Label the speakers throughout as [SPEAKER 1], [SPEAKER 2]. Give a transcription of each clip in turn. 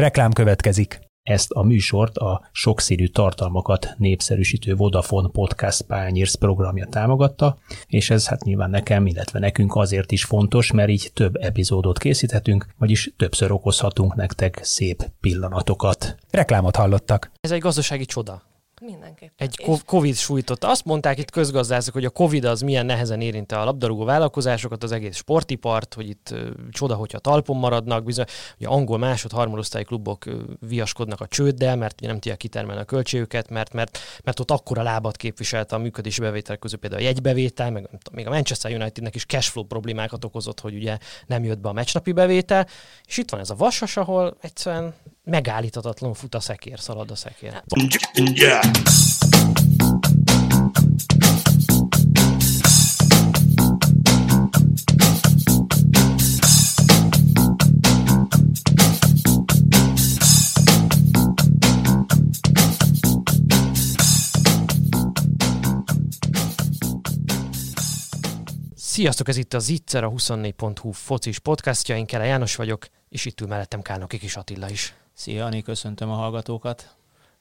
[SPEAKER 1] Reklám következik.
[SPEAKER 2] Ezt a műsort a sokszínű tartalmakat népszerűsítő Vodafone Podcast Pányérsz programja támogatta, és ez hát nyilván nekem, illetve nekünk azért is fontos, mert így több epizódot készíthetünk, vagyis többször okozhatunk nektek szép pillanatokat.
[SPEAKER 1] Reklámot hallottak.
[SPEAKER 3] Ez egy gazdasági csoda.
[SPEAKER 4] Mindenképpen.
[SPEAKER 3] Egy Covid sújtott. Azt mondták itt közgazdászok, hogy a Covid az milyen nehezen érinte a labdarúgó vállalkozásokat, az egész sportipart, hogy itt ö, csoda, hogyha talpon maradnak, bizony, hogy angol másod, harmadosztályi klubok viaskodnak a csőddel, mert nem tudják kitermelni a költségüket, mert, mert, mert ott akkora lábat képviselte a működési bevétel közül például a jegybevétel, meg még a Manchester Unitednek is cashflow problémákat okozott, hogy ugye nem jött be a meccsnapi bevétel, és itt van ez a vasas, ahol egyszerűen megállíthatatlan fut a szekér, szalad a szekér. Sziasztok, ez itt a Zitzer, a 24.hu focis podcastja, én Kele János vagyok, és itt ül mellettem Kálnoki Kis Attila is.
[SPEAKER 5] Szia, Ani, köszöntöm a hallgatókat.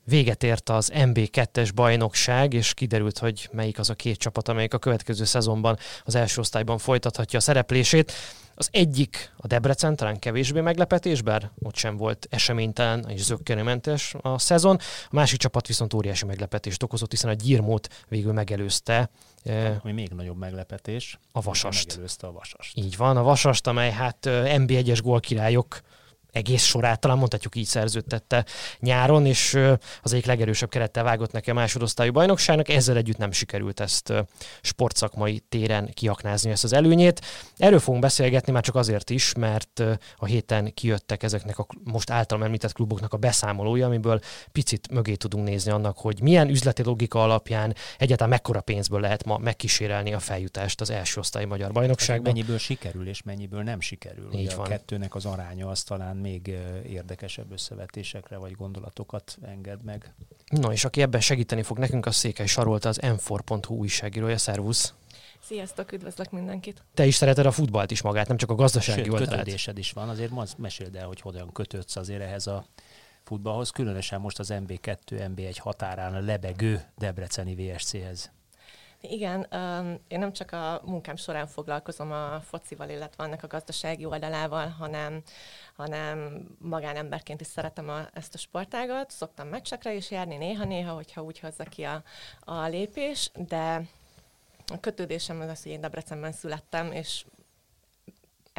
[SPEAKER 3] Véget ért az MB2-es bajnokság, és kiderült, hogy melyik az a két csapat, amelyik a következő szezonban az első osztályban folytathatja a szereplését. Az egyik a Debrecen, talán kevésbé meglepetés, bár ott sem volt eseménytelen és zöggenőmentes a szezon. A másik csapat viszont óriási meglepetést okozott, hiszen a Gyirmót végül megelőzte eh,
[SPEAKER 5] Ami még nagyobb meglepetés.
[SPEAKER 3] a Vasast.
[SPEAKER 5] Megelőzte a Vasast.
[SPEAKER 3] Így van, a Vasast, amely hát ö, NB1-es gólkirályok egész sorát, talán mondhatjuk így szerződtette nyáron, és az egyik legerősebb kerettel vágott neki a másodosztályú bajnokságnak, ezzel együtt nem sikerült ezt sportszakmai téren kiaknázni ezt az előnyét. Erről fogunk beszélgetni már csak azért is, mert a héten kijöttek ezeknek a most általam említett kluboknak a beszámolója, amiből picit mögé tudunk nézni annak, hogy milyen üzleti logika alapján egyáltalán mekkora pénzből lehet ma megkísérelni a feljutást az első osztályi magyar bajnokságban.
[SPEAKER 5] Mennyiből sikerül, és mennyiből nem sikerül.
[SPEAKER 3] Így
[SPEAKER 5] Ugye
[SPEAKER 3] van.
[SPEAKER 5] A kettőnek az aránya az talán még érdekesebb összevetésekre vagy gondolatokat enged meg.
[SPEAKER 3] No, és aki ebben segíteni fog nekünk, az Székely Sarolta, az m4.hu újságírója. Szervusz!
[SPEAKER 4] Sziasztok, üdvözlök mindenkit.
[SPEAKER 3] Te is szereted a futballt is magát, nem csak a gazdasági
[SPEAKER 5] Sőt,
[SPEAKER 3] oldalát.
[SPEAKER 5] kötődésed is van. Azért most meséld el, hogy hogyan kötődsz azért ehhez a futballhoz, különösen most az MB2, MB1 határán a lebegő Debreceni VSC-hez.
[SPEAKER 4] Igen, én nem csak a munkám során foglalkozom a focival, illetve annak a gazdasági oldalával, hanem, hanem magánemberként is szeretem a, ezt a sportágat. Szoktam meccsekre is járni néha-néha, hogyha úgy hozza ki a, a lépés, de a kötődésem az az, hogy én Debrecenben születtem, és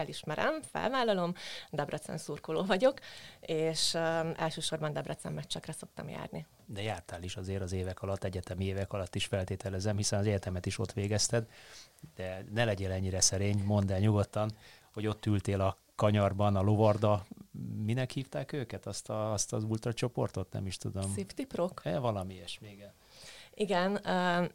[SPEAKER 4] elismerem, felvállalom, Debrecen szurkoló vagyok, és um, elsősorban Debrecen meccsekre szoktam járni.
[SPEAKER 5] De jártál is azért az évek alatt, egyetemi évek alatt is feltételezem, hiszen az egyetemet is ott végezted, de ne legyél ennyire szerény, mondd el nyugodtan, hogy ott ültél a kanyarban, a lovarda, minek hívták őket, azt, a, azt az ultra csoportot, nem is tudom.
[SPEAKER 4] Safety Prok?
[SPEAKER 5] E, valami ilyesmi, igen.
[SPEAKER 4] Igen,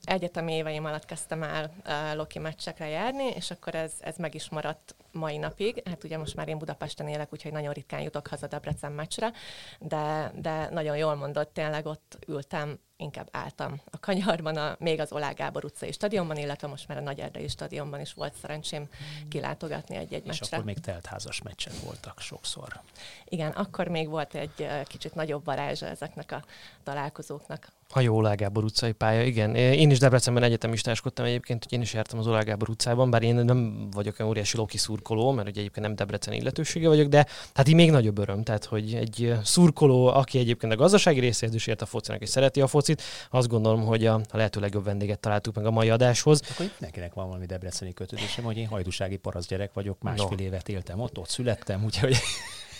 [SPEAKER 4] egyetemi éveim alatt kezdtem el Loki meccsekre járni, és akkor ez, ez meg is maradt mai napig. Hát ugye most már én Budapesten élek, úgyhogy nagyon ritkán jutok haza Debrecen meccsre, de, de nagyon jól mondott, tényleg ott ültem, inkább álltam a kanyarban, a, még az Olá Gábor utcai stadionban, illetve most már a Nagy Erdei stadionban is volt szerencsém kilátogatni egy-egy
[SPEAKER 5] És
[SPEAKER 4] meccsre.
[SPEAKER 5] akkor még teltházas meccsek voltak sokszor.
[SPEAKER 4] Igen, akkor még volt egy kicsit nagyobb varázsa ezeknek a találkozóknak.
[SPEAKER 3] A jó Olá Gábor utcai pálya, igen. Én is Debrecenben egyetemistáskodtam egyébként, hogy én is jártam az Olá Gábor utcában, bár én nem vagyok olyan óriási Loki szurkoló, mert ugye egyébként nem Debrecen illetősége vagyok, de hát így még nagyobb öröm, tehát hogy egy szurkoló, aki egyébként a gazdasági részéhez is ért a focinak és szereti a focit, azt gondolom, hogy a, a lehető legjobb vendéget találtuk meg a mai adáshoz.
[SPEAKER 5] Akkor itt nekinek van valami debreceni kötődésem, hogy én hajdúsági parasz gyerek vagyok, másfél
[SPEAKER 3] No.
[SPEAKER 5] évet éltem ott, ott születtem, úgyhogy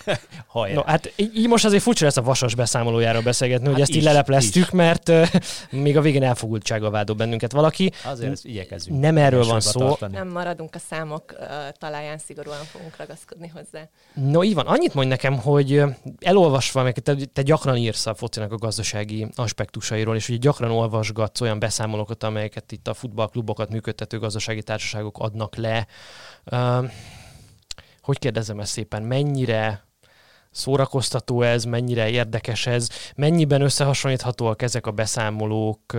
[SPEAKER 5] hajrá.
[SPEAKER 3] No, hát így így most azért furcsa lesz a vasas beszámolójáról beszélgetni, hogy
[SPEAKER 5] Hát
[SPEAKER 3] ezt így
[SPEAKER 5] is,
[SPEAKER 3] lelepleztük,
[SPEAKER 5] is.
[SPEAKER 3] mert uh, még a végén elfogultsággal vádol bennünket valaki.
[SPEAKER 5] Azért ezt igyekezünk.
[SPEAKER 3] Nem erről van szó.
[SPEAKER 5] tartani.
[SPEAKER 4] Nem maradunk a számok ö, talaján, szigorúan fogunk ragaszkodni hozzá.
[SPEAKER 3] No, így van. Annyit mondj nekem, hogy elolvasva, meg te, te gyakran írsz a focinak a gazdasági aspektusairól, és ugye gyakran olvasgatsz olyan beszámolókat, amelyeket itt a futballklubokat működtető gazdasági társaságok adnak le. Uh, hogy kérdezem ezt szépen, mennyire szórakoztató ez, mennyire érdekes ez, mennyiben összehasonlíthatóak ezek a beszámolók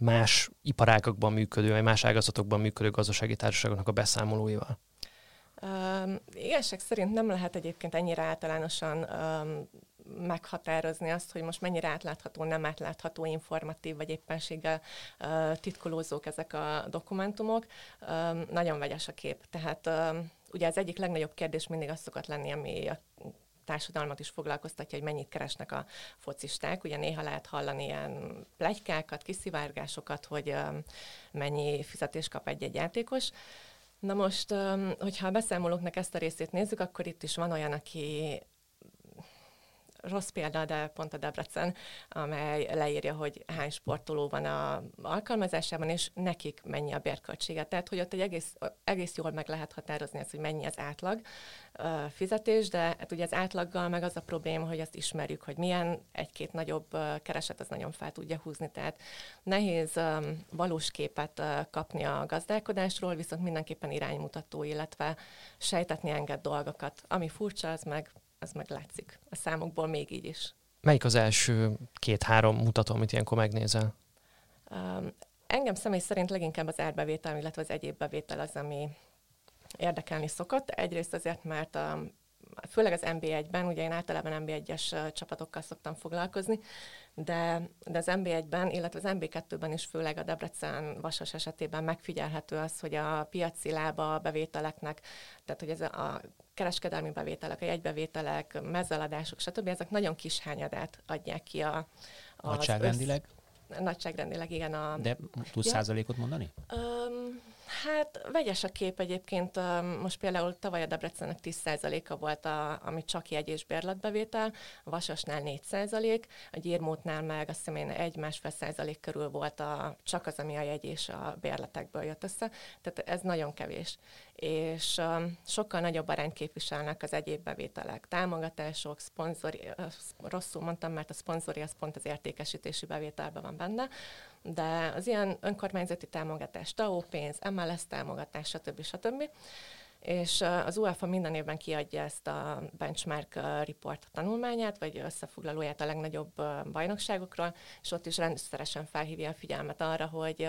[SPEAKER 3] más iparágakban működő, vagy más ágazatokban működő gazdasági társaságoknak a beszámolóival?
[SPEAKER 4] Um, igazság szerint nem lehet egyébként ennyire általánosan um, meghatározni azt, hogy most mennyire átlátható, nem átlátható, informatív, vagy éppenséggel uh, titkolózók ezek a dokumentumok. Um, nagyon vegyes a kép. Tehát um, ugye az egyik legnagyobb kérdés mindig az szokott lenni, ami a társadalmat is foglalkoztatja, hogy mennyit keresnek a focisták. Ugye néha lehet hallani ilyen plegykákat, kiszivárgásokat, hogy mennyi fizetést kap egy-egy játékos. Na most, hogyha a beszámolóknak ezt a részét nézzük, akkor itt is van olyan, aki rossz példa, de pont a Debrecen, amely leírja, hogy hány sportoló van a alkalmazásában, és nekik mennyi a bérköltsége. Tehát, hogy ott egy egész, egész jól meg lehet határozni ezt, hogy mennyi az átlag fizetés, de hát ugye az átlaggal meg az a probléma, hogy azt ismerjük, hogy milyen egy-két nagyobb kereset az nagyon fel tudja húzni. Tehát nehéz valós képet kapni a gazdálkodásról, viszont mindenképpen iránymutató, illetve sejtetni enged dolgokat. Ami furcsa, az meg az meg látszik a számokból még így is.
[SPEAKER 3] Melyik az első két-három mutató, amit ilyenkor megnézel?
[SPEAKER 4] Um, engem személy szerint leginkább az árbevétel, illetve az egyéb bevétel az, ami érdekelni szokott. Egyrészt azért, mert a, főleg az NB1-ben, ugye én általában NB1-es csapatokkal szoktam foglalkozni, de, de az NB1-ben, illetve az NB2-ben is főleg a Debrecen Vasas esetében megfigyelhető az, hogy a piaci lába a bevételeknek, tehát hogy ez a kereskedelmi bevételek, a jegybevételek, mezzeladások, stb. ezek nagyon kis hányadát adják ki a,
[SPEAKER 5] Nagyságrendileg?
[SPEAKER 4] Össz... Nagyságrendileg, igen. A...
[SPEAKER 5] De tudsz ja. százalékot mondani?
[SPEAKER 4] Um, Hát vegyes a kép egyébként. Most például tavaly a Debrecennek 10%-a volt, a, ami csak jegy és bérletbevétel, a Vasasnál 4%, a Gyirmótnál meg azt hiszem én 1-1,5 százalék körül volt a, csak az, ami a jegy és a bérletekből jött össze. Tehát ez nagyon kevés. És um, sokkal nagyobb arányt képviselnek az egyéb bevételek. Támogatások, szponzori, rosszul mondtam, mert a szponzori az pont az értékesítési bevételben van benne, de az ilyen önkormányzati támogatás, TAO pénz, MLS támogatás, stb. stb. És az UEFA minden évben kiadja ezt a benchmark report tanulmányát, vagy összefoglalóját a legnagyobb bajnokságokról, és ott is rendszeresen felhívja a figyelmet arra, hogy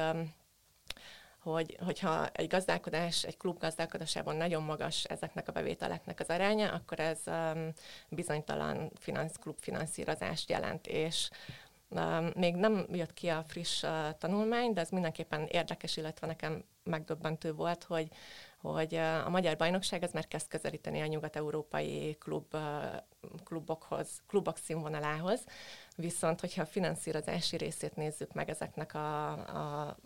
[SPEAKER 4] hogy, hogyha egy gazdálkodás, egy klub gazdálkodásában nagyon magas ezeknek a bevételeknek az aránya, akkor ez um, bizonytalan finansz, klub finanszírozást jelent, és még nem jött ki a friss tanulmány, de ez mindenképpen érdekes, illetve nekem megdöbbentő volt, hogy, hogy a magyar bajnokság ez már kezd közelíteni a nyugat-európai klub, klubokhoz, klubok színvonalához, viszont hogyha a finanszírozási részét nézzük meg ezeknek a, a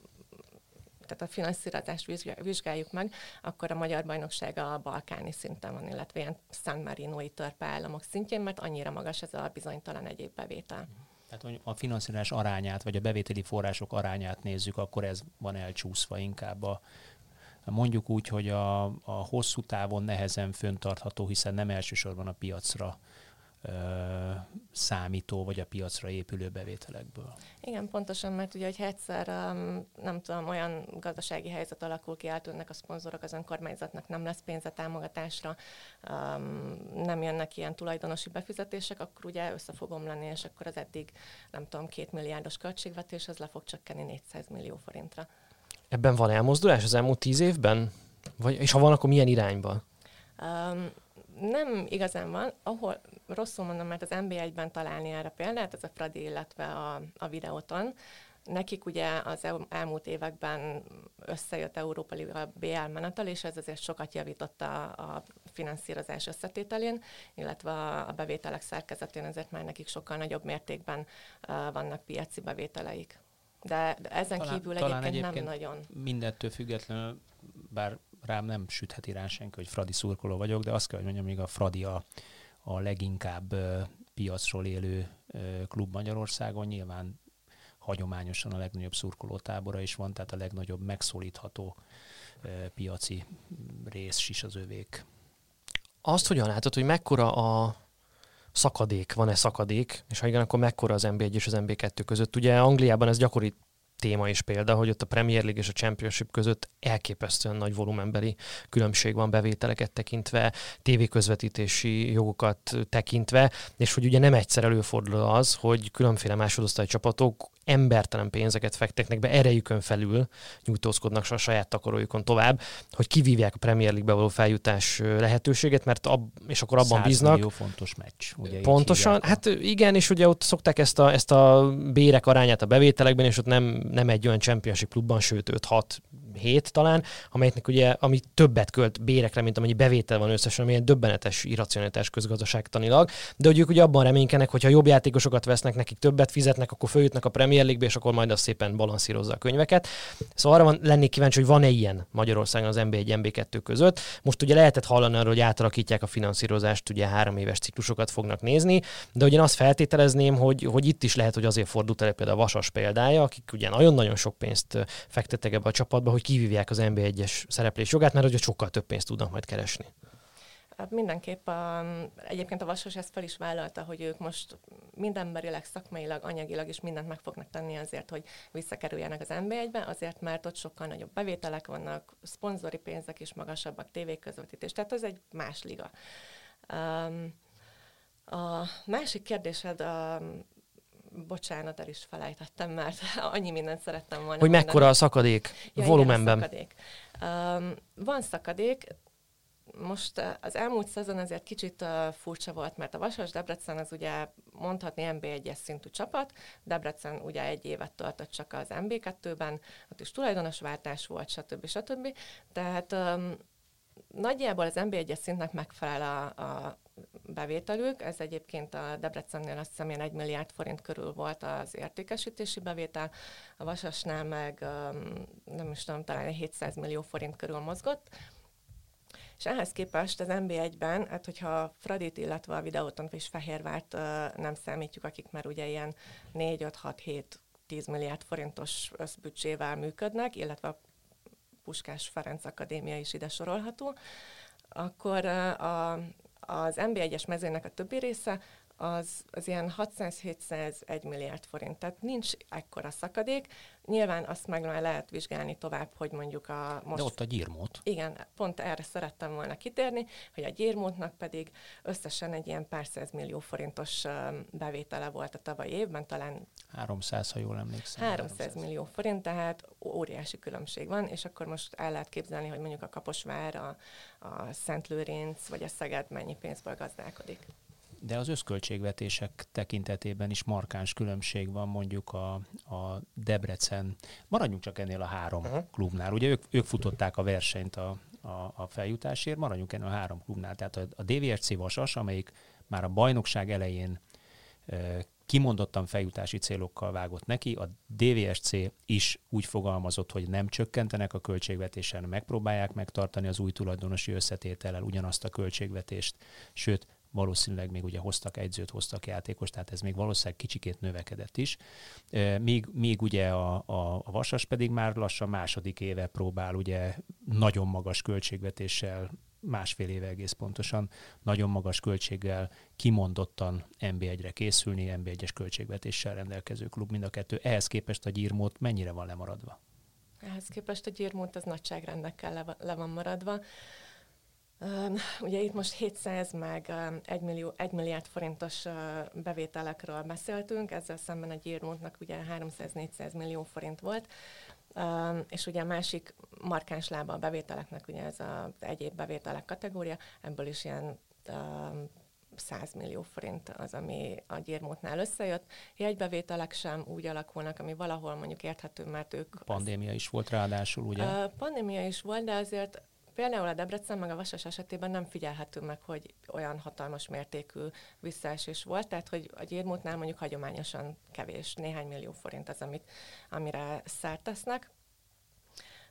[SPEAKER 4] tehát a finanszírozást vizsgáljuk meg, akkor a magyar bajnokság a balkáni szinten van, illetve ilyen San Marinoi törpe államok szintjén, mert annyira magas ez a bizonytalan egyéb bevétel.
[SPEAKER 5] Tehát, hogy a finanszírozás arányát, vagy a bevételi források arányát nézzük, akkor ez van elcsúszva inkább a, mondjuk úgy, hogy a, a hosszú távon nehezen föntartható, hiszen nem elsősorban a piacra számító, vagy a piacra épülő bevételekből.
[SPEAKER 4] Igen, pontosan, mert ugye, hogyha egyszer, nem tudom, olyan gazdasági helyzet alakul ki, eltűnnek a szponzorok, az önkormányzatnak nem lesz pénze támogatásra, nem jönnek ilyen tulajdonosi befizetések, akkor ugye össze fog omlani, és akkor az eddig, nem tudom, két milliárdos költségvetés, az le fog csökkenni 400 millió forintra.
[SPEAKER 3] Ebben van elmozdulás az elmúlt tíz évben? Vagy, és ha van, akkor milyen irányba? Um,
[SPEAKER 4] nem igazán van, ahol rosszul mondom, mert az NB1-ben találni erre példát, ez a Fradi, illetve a, a videóton, Nekik ugye az elmúlt években összejött Európa Liga BL menetel, és ez azért sokat javította a finanszírozás összetételén, illetve a bevételek szerkezetén, ezért már nekik sokkal nagyobb mértékben vannak piaci bevételeik. De, de ezen talán, kívül talán egyébként, egyébként nem nagyon.
[SPEAKER 5] Mindettől függetlenül, bár rám nem sütheti rá senki, hogy Fradi szurkoló vagyok, de azt kell, hogy mondjam, még a Fradi a, a leginkább piacról élő klub Magyarországon. Nyilván hagyományosan a legnagyobb szurkolótábora is van, tehát a legnagyobb megszólítható piaci rész is az övék.
[SPEAKER 3] Azt hogyan látod, hogy mekkora a szakadék, van-e szakadék, és ha igen, akkor mekkora az NB1 és az NB2 között? Ugye Angliában ez gyakori téma és példa, hogy ott a Premier League és a Championship között elképesztően nagy volumenbeli különbség van bevételeket tekintve, tévéközvetítési jogokat tekintve, és hogy ugye nem egyszer előfordul az, hogy különféle másodosztály csapatok embertelen pénzeket fektetnek be, erejükön felül nyújtózkodnak a saját takarójukon tovább, hogy kivívják a Premier League-be való feljutás lehetőséget, mert ab, és akkor abban bíznak.
[SPEAKER 5] Millió fontos meccs. Ugye
[SPEAKER 3] Pontosan, hát igen, és ugye ott szokták ezt a, ezt a bérek arányát a bevételekben, és ott nem, nem egy olyan championship klubban, sőt 5-6 hét talán, amelynek ugye, ami többet költ bérekre, mint amennyi bevétel van összesen, amilyen döbbenetes irracionalitás közgazdaságtanilag, de hogy ők ugye abban reménykenek, hogy ha jobb játékosokat vesznek, nekik többet fizetnek, akkor följutnak a Premier League-be, és akkor majd az szépen balanszírozza a könyveket. Szóval arra van, lennék kíváncsi, hogy van-e ilyen Magyarországon az MB1 MB2 között. Most ugye lehetett hallani arról, hogy átalakítják a finanszírozást, ugye három éves ciklusokat fognak nézni, de ugye azt feltételezném, hogy, hogy itt is lehet, hogy azért fordult el például a Vasas példája, akik ugye nagyon-nagyon sok pénzt fektettek ebbe a csapatba, hogy kivívják az NB1-es szereplés jogát, mert hogy sokkal több pénzt tudnak majd keresni.
[SPEAKER 4] Hát mindenképp a, egyébként a Vasas ezt fel is vállalta, hogy ők most mindenberileg, szakmailag, anyagilag is mindent meg fognak tenni azért, hogy visszakerüljenek az NB1-be, azért, mert ott sokkal nagyobb bevételek vannak, szponzori pénzek is magasabbak, tévéközvetítés, tehát ez egy más liga. Um, a másik kérdésed a bocsánat, el is felejtettem, mert annyi mindent szerettem volna
[SPEAKER 3] Hogy mondani. mekkora a szakadék ja, volumenben?
[SPEAKER 4] Igen, szakadék. Um, van szakadék, most uh, az elmúlt szezon azért kicsit uh, furcsa volt, mert a Vasas Debrecen az ugye mondhatni MB1-es szintű csapat, Debrecen ugye egy évet töltött csak az MB2-ben, ott is tulajdonosváltás volt, stb. stb. Tehát um, nagyjából az MB1-es szintnek megfelel a, a bevételük. Ez egyébként a Debrecennél azt hiszem 1 milliárd forint körül volt az értékesítési bevétel, a Vasasnál meg nem is tudom, talán 700 millió forint körül mozgott. És ehhez képest az NB1-ben, hát hogyha Fradit, illetve a videótont és Fehérvárt nem számítjuk, akik már ugye ilyen 4, 5, 6, 7, 10 milliárd forintos összbüdzsével működnek, illetve a Puskás Ferenc Akadémia is ide sorolható, akkor a, az MB1-es mezőnek a többi része az, az ilyen 600-701 milliárd forint, tehát nincs ekkora szakadék. Nyilván azt meg már lehet vizsgálni tovább, hogy mondjuk a
[SPEAKER 5] most... De ott a gyírmót.
[SPEAKER 4] Igen, pont erre szerettem volna kitérni, hogy a gyírmótnak pedig összesen egy ilyen pár millió forintos bevétele volt a tavalyi évben, talán...
[SPEAKER 5] 300, ha jól emlékszem.
[SPEAKER 4] 300, 300 millió forint, tehát óriási különbség van, és akkor most el lehet képzelni, hogy mondjuk a Kaposvár, a, a Szent Lőrinc vagy a Szeged mennyi pénzből gazdálkodik
[SPEAKER 5] de az összköltségvetések tekintetében is markáns különbség van mondjuk a, a Debrecen, maradjunk csak ennél a három uh-huh. klubnál, ugye ők, ők futották a versenyt a, a, a feljutásért, maradjunk ennél a három klubnál, tehát a, a DVSC Vasas, amelyik már a bajnokság elején e, kimondottan feljutási célokkal vágott neki, a DVSC is úgy fogalmazott, hogy nem csökkentenek a költségvetésen, megpróbálják megtartani az új tulajdonosi összetétellel ugyanazt a költségvetést, sőt, valószínűleg még ugye hoztak egyzőt, hoztak játékos, tehát ez még valószínűleg kicsikét növekedett is. Míg, míg ugye a, a, a Vasas pedig már lassan második éve próbál ugye nagyon magas költségvetéssel másfél éve egész pontosan, nagyon magas költséggel kimondottan NB1-re készülni, NB1-es költségvetéssel rendelkező klub mind a kettő. Ehhez képest a gyírmót mennyire van lemaradva?
[SPEAKER 4] Ehhez képest a gyírmót az nagyságrendekkel le, le van maradva. Ugye itt most 700 meg 1, millió, 1 milliárd forintos bevételekről beszéltünk, ezzel szemben a Gyirmótnak ugye 300-400 millió forint volt, és ugye a másik markáns lába a bevételeknek, ugye ez az egyéb bevételek kategória, ebből is ilyen 100 millió forint az, ami a gyérmótnál összejött. Jegybevételek sem úgy alakulnak, ami valahol mondjuk érthető, mert ők...
[SPEAKER 5] Pandémia az, is volt ráadásul, ugye? A
[SPEAKER 4] pandémia is volt, de azért Például a Debrecen meg a Vasas esetében nem figyelhető meg, hogy olyan hatalmas mértékű visszaesés volt, tehát hogy a gyérmótnál mondjuk hagyományosan kevés, néhány millió forint az, amit, amire szert tesznek.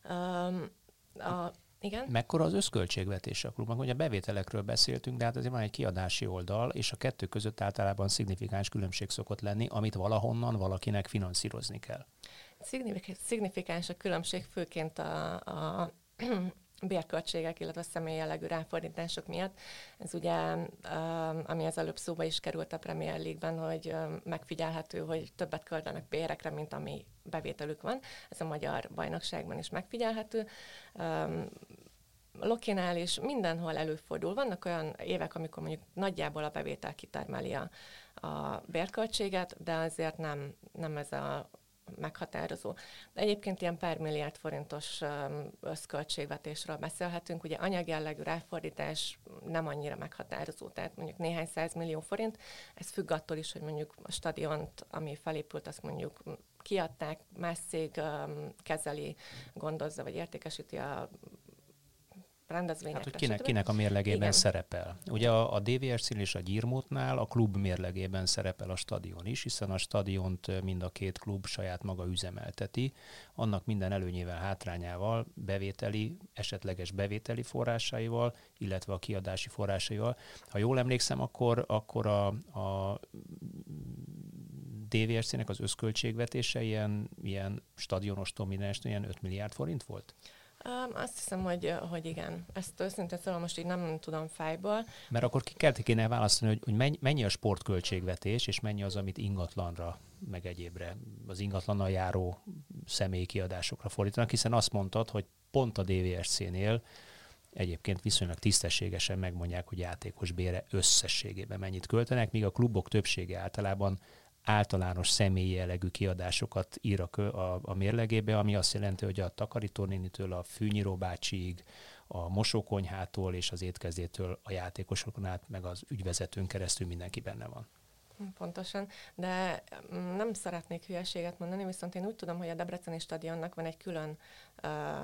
[SPEAKER 4] Um,
[SPEAKER 5] a, igen. Mekkora az összköltségvetés a klubnak? Ugye a bevételekről beszéltünk, de hát azért van egy kiadási oldal, és a kettő között általában szignifikáns különbség szokott lenni, amit valahonnan valakinek finanszírozni kell.
[SPEAKER 4] Szignifikáns a különbség, főként a, a bérköltségek, illetve személy jellegű ráfordítások miatt. Ez ugye, um, ami az előbb szóba is került a Premier League-ben, hogy um, megfigyelhető, hogy többet költenek bérekre, mint ami bevételük van. Ez a magyar bajnokságban is megfigyelhető. Um, Lokinál is mindenhol előfordul. Vannak olyan évek, amikor mondjuk nagyjából a bevétel kitermeli a, a bérköltséget, de azért nem, nem ez a meghatározó. De egyébként ilyen pár milliárd forintos összköltségvetésről beszélhetünk. Ugye anyagjellegű ráfordítás nem annyira meghatározó, tehát mondjuk néhány száz millió forint. Ez függ attól is, hogy mondjuk a stadiont, ami felépült, azt mondjuk kiadták, más cég kezeli, gondozza vagy értékesíti a rendezvényekre.
[SPEAKER 5] Hát, hogy kinek, kinek a mérlegében Igen. szerepel. Ugye a, a DVRC és a Gyirmótnál a klub mérlegében szerepel a stadion is, hiszen a stadiont mind a két klub saját maga üzemelteti, annak minden előnyével, hátrányával, bevételi, esetleges bevételi forrásaival, illetve a kiadási forrásaival. Ha jól emlékszem, akkor, akkor a, a DVRC-nek az összköltségvetése ilyen, ilyen stadionos domináns, ilyen 5 milliárd forint volt?
[SPEAKER 4] Um, azt hiszem, hogy, hogy igen. Ezt őszintén szóval most így nem tudom fájból.
[SPEAKER 5] Mert akkor ki kell kéne választani, hogy, hogy mennyi a sportköltségvetés, és mennyi az, amit ingatlanra, meg egyébre, az ingatlannal járó személyi kiadásokra fordítanak, hiszen azt mondtad, hogy pont a DVSC-nél egyébként viszonylag tisztességesen megmondják, hogy játékos bére összességében mennyit költenek, míg a klubok többsége általában általános személyi jellegű kiadásokat ír a, a, a mérlegébe, ami azt jelenti, hogy a takarítónénitől a fűnyíró bácsiig, a mosókonyhától és az étkezdétől a játékosokon át, meg az ügyvezetőn keresztül mindenki benne van.
[SPEAKER 4] Pontosan, de mm, nem szeretnék hülyeséget mondani, viszont én úgy tudom, hogy a Debreceni stadionnak van egy külön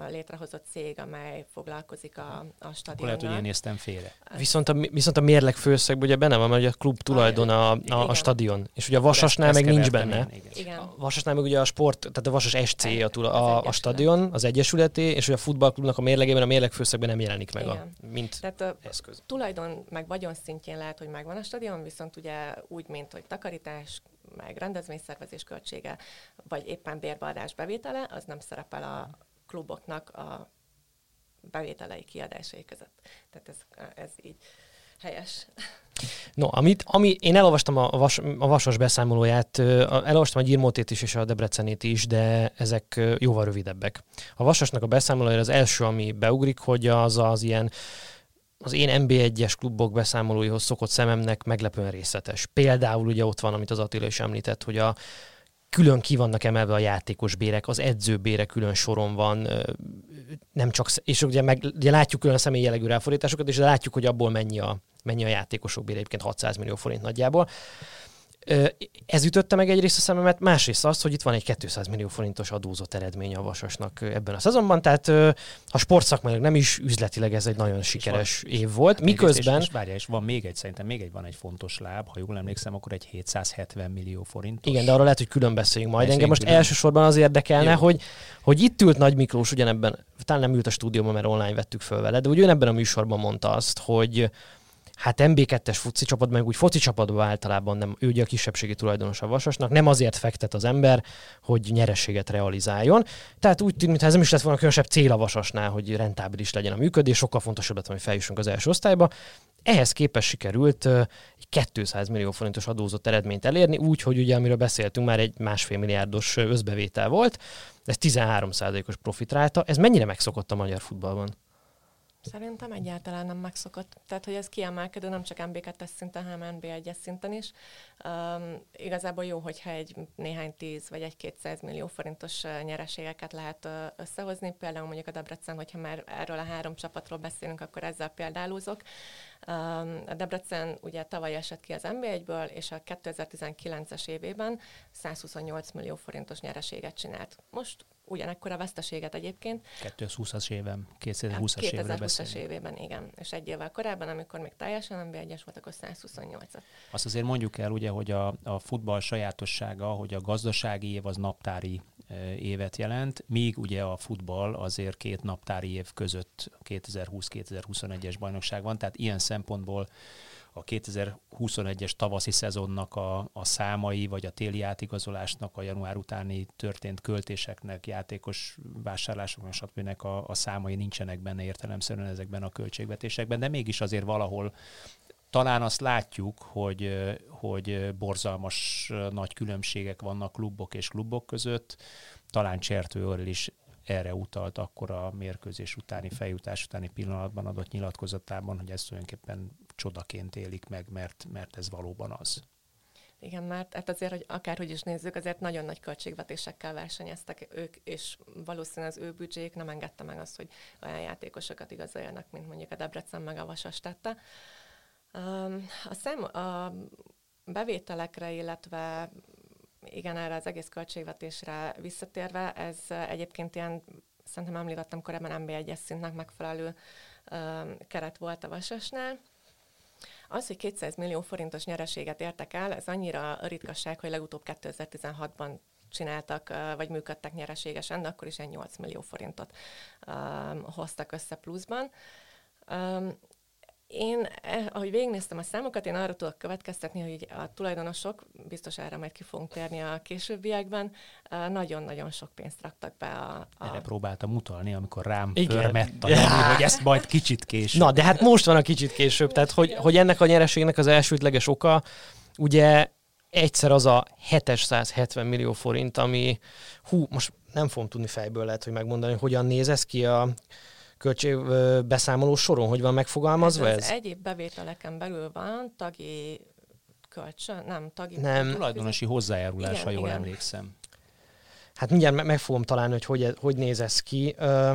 [SPEAKER 4] létrehozott cég, amely foglalkozik a, a stadionnal.
[SPEAKER 5] lehet, hogy én néztem félre.
[SPEAKER 3] Viszont a, viszont a mérleg főszegben ugye benne van, mert a klub tulajdon a, a, a stadion, és ugye a Vasasnál meg nincs benne. Igen. A Vasasnál meg ugye a sport, tehát a Vasas SC a, a, a stadion, az egyesületé, és ugye a futballklubnak a mérlegében a mérleg főszegben nem jelenik meg, a, mint
[SPEAKER 4] tehát a eszköz. Tulajdon meg vagyon szintjén lehet, hogy megvan a stadion, viszont ugye úgy, mint hogy takarítás, meg rendezvényszervezés költsége, vagy éppen bérbeadás bevétele, az nem szerepel a kluboknak a bevételei kiadásai között. Tehát ez, ez így helyes.
[SPEAKER 3] No, amit, ami, én elolvastam a, vas, a Vasas beszámolóját, elolvastam a Gyirmótét is és a Debrecenét is, de ezek jóval rövidebbek. A Vasasnak a beszámolója az első, ami beugrik, hogy az az ilyen az én NB1-es klubok beszámolóihoz szokott szememnek meglepően részletes. Például ugye ott van, amit az Attila is említett, hogy a külön ki vannak emelve a játékos bérek, az edzőbére külön soron van, nem csak, és ugye, meg, ugye látjuk külön a személyi jellegű ráfordításokat, és látjuk, hogy abból mennyi a, mennyi a játékosok bére, egyébként 600 millió forint nagyjából. Ez ütötte meg egyrészt a szememet, másrészt azt, hogy itt van egy 200 millió forintos adózott eredmény a Vasasnak ebben a szezonban, tehát a sportszakmailag nem is üzletileg ez egy nagyon sikeres van, év volt. Miközben...
[SPEAKER 5] És, és, várja, és van még egy, szerintem még egy, van egy fontos láb, ha jól emlékszem, akkor egy 770 millió forint.
[SPEAKER 3] Igen, de arról lehet, hogy külön beszéljünk majd. Engem most külön. elsősorban az érdekelne, hogy, hogy itt ült Nagy Miklós ugyanebben, talán nem ült a stúdióban, mert online vettük föl vele, de ugyanebben a műsorban mondta azt, hogy hát MB2-es foci csapat, meg úgy foci csapatban általában nem, ő ugye a kisebbségi tulajdonos a Vasasnak, nem azért fektet az ember, hogy nyerességet realizáljon. Tehát úgy tűnik, mintha ez nem is lett volna különösebb cél a Vasasnál, hogy rentábilis legyen a működés, sokkal fontosabb lett, hogy feljussunk az első osztályba. Ehhez képest sikerült egy 200 millió forintos adózott eredményt elérni, úgy, hogy ugye, amiről beszéltünk, már egy másfél milliárdos összbevétel volt, ez 13 os profitráta. Ez mennyire megszokott a magyar futballban?
[SPEAKER 4] Szerintem egyáltalán nem megszokott. Tehát, hogy ez kiemelkedő nem csak MB2-es szinten, hanem NB1-es szinten is. Um, igazából jó, hogyha egy néhány tíz vagy egy 200 millió forintos nyereségeket lehet összehozni. Például mondjuk a Debrecen, hogyha már erről a három csapatról beszélünk, akkor ezzel példálózok. Um, a Debrecen ugye tavaly esett ki az NB1-ből, és a 2019-es évében 128 millió forintos nyereséget csinált. Most ugyanekkor a veszteséget egyébként.
[SPEAKER 5] 2020-as évben, 2020-as évben 2020-as
[SPEAKER 4] évében, igen. És egy évvel korábban, amikor még teljesen NB1-es volt, akkor 128-at.
[SPEAKER 5] Azt azért mondjuk el, ugye, hogy a, a futball sajátossága, hogy a gazdasági év az naptári e, évet jelent, míg ugye a futball azért két naptári év között 2020-2021-es bajnokság van, tehát ilyen szempontból a 2021-es tavaszi szezonnak a, a számai, vagy a téli átigazolásnak, a január utáni történt költéseknek, játékos vásárlásoknak, stb. A, a számai nincsenek benne értelemszerűen ezekben a költségvetésekben, de mégis azért valahol talán azt látjuk, hogy, hogy borzalmas nagy különbségek vannak klubok és klubok között. Talán Csertő is erre utalt akkor a mérkőzés utáni, feljutás utáni pillanatban adott nyilatkozatában, hogy ez tulajdonképpen csodaként élik meg, mert, mert ez valóban az.
[SPEAKER 4] Igen, mert hát azért, hogy akárhogy is nézzük, azért nagyon nagy költségvetésekkel versenyeztek ők, és valószínűleg az ő büdzsék nem engedte meg azt, hogy olyan játékosokat igazoljanak, mint mondjuk a Debrecen meg a Vasas tette. A, szem, a bevételekre, illetve igen, erre az egész költségvetésre visszatérve, ez egyébként ilyen, szerintem említettem korábban MB1-es szintnek megfelelő keret volt a Vasasnál. Az, hogy 200 millió forintos nyereséget értek el, ez annyira ritkaság, hogy legutóbb 2016-ban csináltak, vagy működtek nyereségesen, de akkor is egy 8 millió forintot um, hoztak össze pluszban. Um, én, eh, ahogy végignéztem a számokat, én arra tudok következtetni, hogy a tulajdonosok, biztos erre majd ki fogunk térni a későbbiekben, eh, nagyon-nagyon sok pénzt raktak be a... a...
[SPEAKER 5] Erre próbáltam utalni, amikor rám Igen. a hogy ezt majd kicsit később.
[SPEAKER 3] Na, de hát most van a kicsit később, tehát hogy, hogy ennek a nyereségnek az elsődleges oka, ugye egyszer az a 770 millió forint, ami, hú, most nem fogom tudni fejből lehet, hogy megmondani, hogyan néz ez ki a költségbeszámoló soron, hogy van megfogalmazva ez?
[SPEAKER 4] ez? Egyéb bevételeken belül van tagi kölcsön, nem, tagi...
[SPEAKER 5] Nem. Tulajdonosi hozzájárulás, igen, ha jól igen. emlékszem.
[SPEAKER 3] Hát mindjárt meg fogom találni, hogy hogy, hogy néz ez ki. Uh,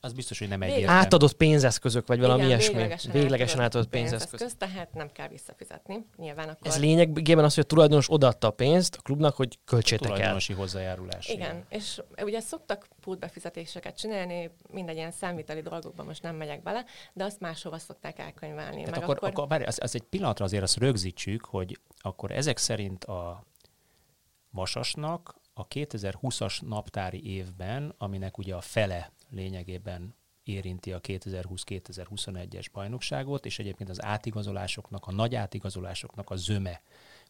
[SPEAKER 5] az biztos, hogy nem egyértelmű.
[SPEAKER 3] Átadott pénzeszközök, vagy valami Igen, ilyesmi. Véglegesen, véglegesen átadott pénzeszköz. pénzeszköz.
[SPEAKER 4] Tehát nem kell visszafizetni. Nyilván akkor...
[SPEAKER 3] Ez lényegében az, hogy a tulajdonos odaadta a pénzt a klubnak, hogy költsétek
[SPEAKER 5] el. Tulajdonosi hozzájárulás.
[SPEAKER 4] Igen, igen, és ugye szoktak pultbefizetéseket csinálni, mindegy ilyen számviteli dolgokban most nem megyek bele, de azt máshova szokták elkönyvelni.
[SPEAKER 5] Tehát Meg akkor, akkor... akkor várj, az, az egy pillanatra azért azt rögzítsük, hogy akkor ezek szerint a Vasasnak a 2020-as naptári évben, aminek ugye a fele lényegében érinti a 2020-2021-es bajnokságot, és egyébként az átigazolásoknak, a nagy átigazolásoknak a zöme,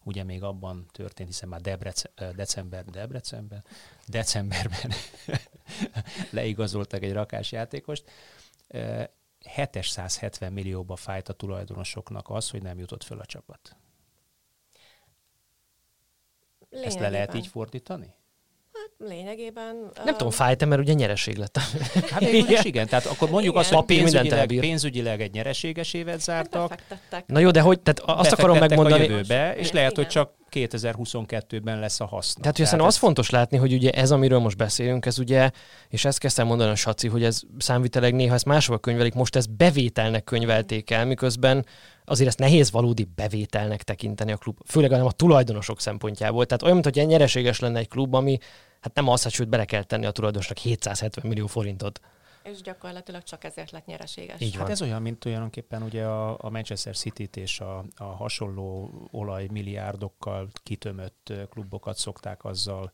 [SPEAKER 5] ugye még abban történt, hiszen már Debrec, december, Debrecenben, decemberben leigazoltak egy rakás játékost. 770 millióba fájt a tulajdonosoknak az, hogy nem jutott föl a csapat. Lényegében. Ezt le lehet így fordítani?
[SPEAKER 4] Lényegében...
[SPEAKER 3] Nem uh... tudom, fájt mert ugye nyereség lett.
[SPEAKER 5] Hát is igen, tehát akkor mondjuk igen. azt, hogy pénzügyileg, pénzügyileg egy nyereséges évet zártak.
[SPEAKER 3] Na jó, de hogy, tehát azt akarom megmondani...
[SPEAKER 5] a jövőbe, és lehet, hogy csak 2022-ben lesz a haszna.
[SPEAKER 3] Tehát, hogy tehát az ez... fontos látni, hogy ugye ez, amiről most beszélünk, ez ugye, és ezt kezdtem mondani a Saci, hogy ez számviteleg néha ezt máshova könyvelik, most ezt bevételnek könyvelték el, miközben azért ezt nehéz valódi bevételnek tekinteni a klub, főleg nem a tulajdonosok szempontjából. Tehát olyan, mintha nyereséges lenne egy klub, ami hát nem az, hogy sőt bele kell tenni a tulajdonosnak 770 millió forintot.
[SPEAKER 4] És gyakorlatilag csak ezért lett nyereséges.
[SPEAKER 5] Így hát ez olyan, mint olyanképpen ugye a, a Manchester City-t és a, a hasonló olajmilliárdokkal kitömött klubokat szokták azzal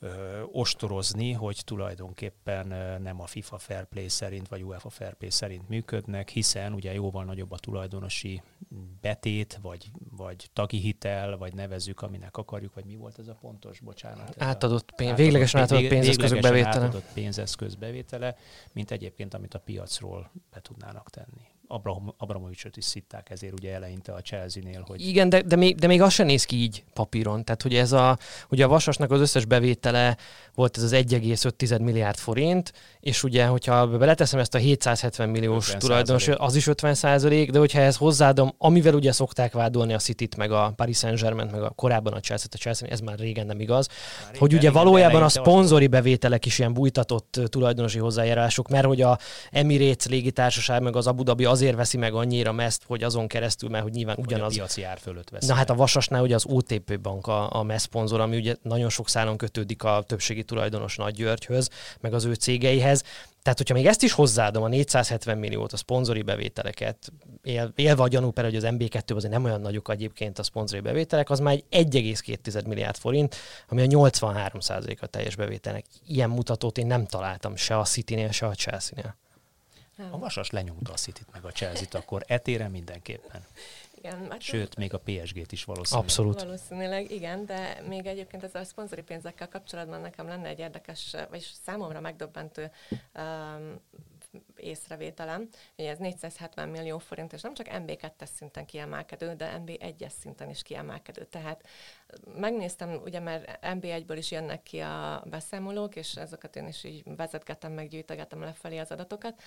[SPEAKER 5] ö, ostorozni, hogy tulajdonképpen ö, nem a FIFA Fair Play szerint, vagy UEFA Fair Play szerint működnek, hiszen ugye jóval nagyobb a tulajdonosi betét, vagy, vagy tagi hitel, vagy nevezük, aminek akarjuk, vagy mi volt ez a pontos, bocsánat.
[SPEAKER 3] Átadott pénz, véglegesen átadott pénzeszközök bevétele.
[SPEAKER 5] Átadott pénzeszköz bevétele, mint egyébként, amit a piacról be tudnának tenni. Abraham, Abramovicsot is szitták ezért ugye eleinte a Chelsea-nél, hogy...
[SPEAKER 3] Igen, de, de, még, de még az sem néz ki így papíron. Tehát, hogy ez a, ugye a Vasasnak az összes bevétele volt ez az 1,5 milliárd forint, és ugye, hogyha beleteszem ezt a 770 milliós tulajdonos, az is 50 százalék, de hogyha ehhez hozzáadom, amivel ugye szokták vádolni a City-t, meg a Paris Saint-Germain, meg a korábban a Chelsea-t, a Chelsea, ez már régen nem igaz, már hogy ugye valójában a szponzori bevételek is ilyen bújtatott tulajdonosi hozzájárások, mert hogy a Emirates légitársaság, meg az Abu Dhabi azért veszi meg annyira meszt, hogy azon keresztül, mert hogy nyilván ugyanaz. Hogy
[SPEAKER 5] a piaci ár fölött veszi.
[SPEAKER 3] Na hát a Vasasnál ugye az OTP bank a, a MESZ szponzor, ami ugye nagyon sok szálon kötődik a többségi tulajdonos Nagy Györgyhöz, meg az ő cégeihez. Tehát, hogyha még ezt is hozzáadom, a 470 milliót, a szponzori bevételeket, él, élve a gyanú, hogy az MB2 azért nem olyan nagyok egyébként a szponzori bevételek, az már egy 1,2 milliárd forint, ami a 83% a teljes bevételnek. Ilyen mutatót én nem találtam se a City-nél, se a Chelsea-nél.
[SPEAKER 5] Nem. A Vasas lenyomta a city meg a Chelsea-t, akkor etére mindenképpen. Igen, hát Sőt, még a PSG-t is valószínűleg.
[SPEAKER 3] Abszolút.
[SPEAKER 4] Valószínűleg, igen, de még egyébként ezzel a szponzori pénzekkel kapcsolatban nekem lenne egy érdekes, vagy számomra megdöbbentő um, észrevételem, hogy ez 470 millió forint, és nem csak MB2-es szinten kiemelkedő, de MB1-es szinten is kiemelkedő. Tehát megnéztem, ugye mert MB1-ből is jönnek ki a beszámolók, és ezeket én is így vezetgetem, meg gyűjtögetem lefelé az adatokat,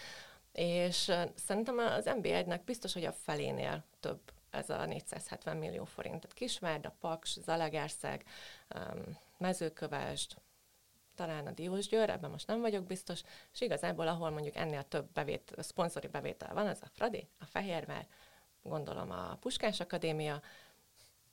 [SPEAKER 4] és szerintem az MB1-nek biztos, hogy a felénél több ez a 470 millió forint. Tehát Kisvárda, Paks, Zalagerszeg, Mezőkövesd, talán a Diósgyőr, ebben most nem vagyok biztos, és igazából ahol mondjuk ennél több bevét, szponzori bevétel van, az a Fradi, a Fehérvár, gondolom a Puskás Akadémia,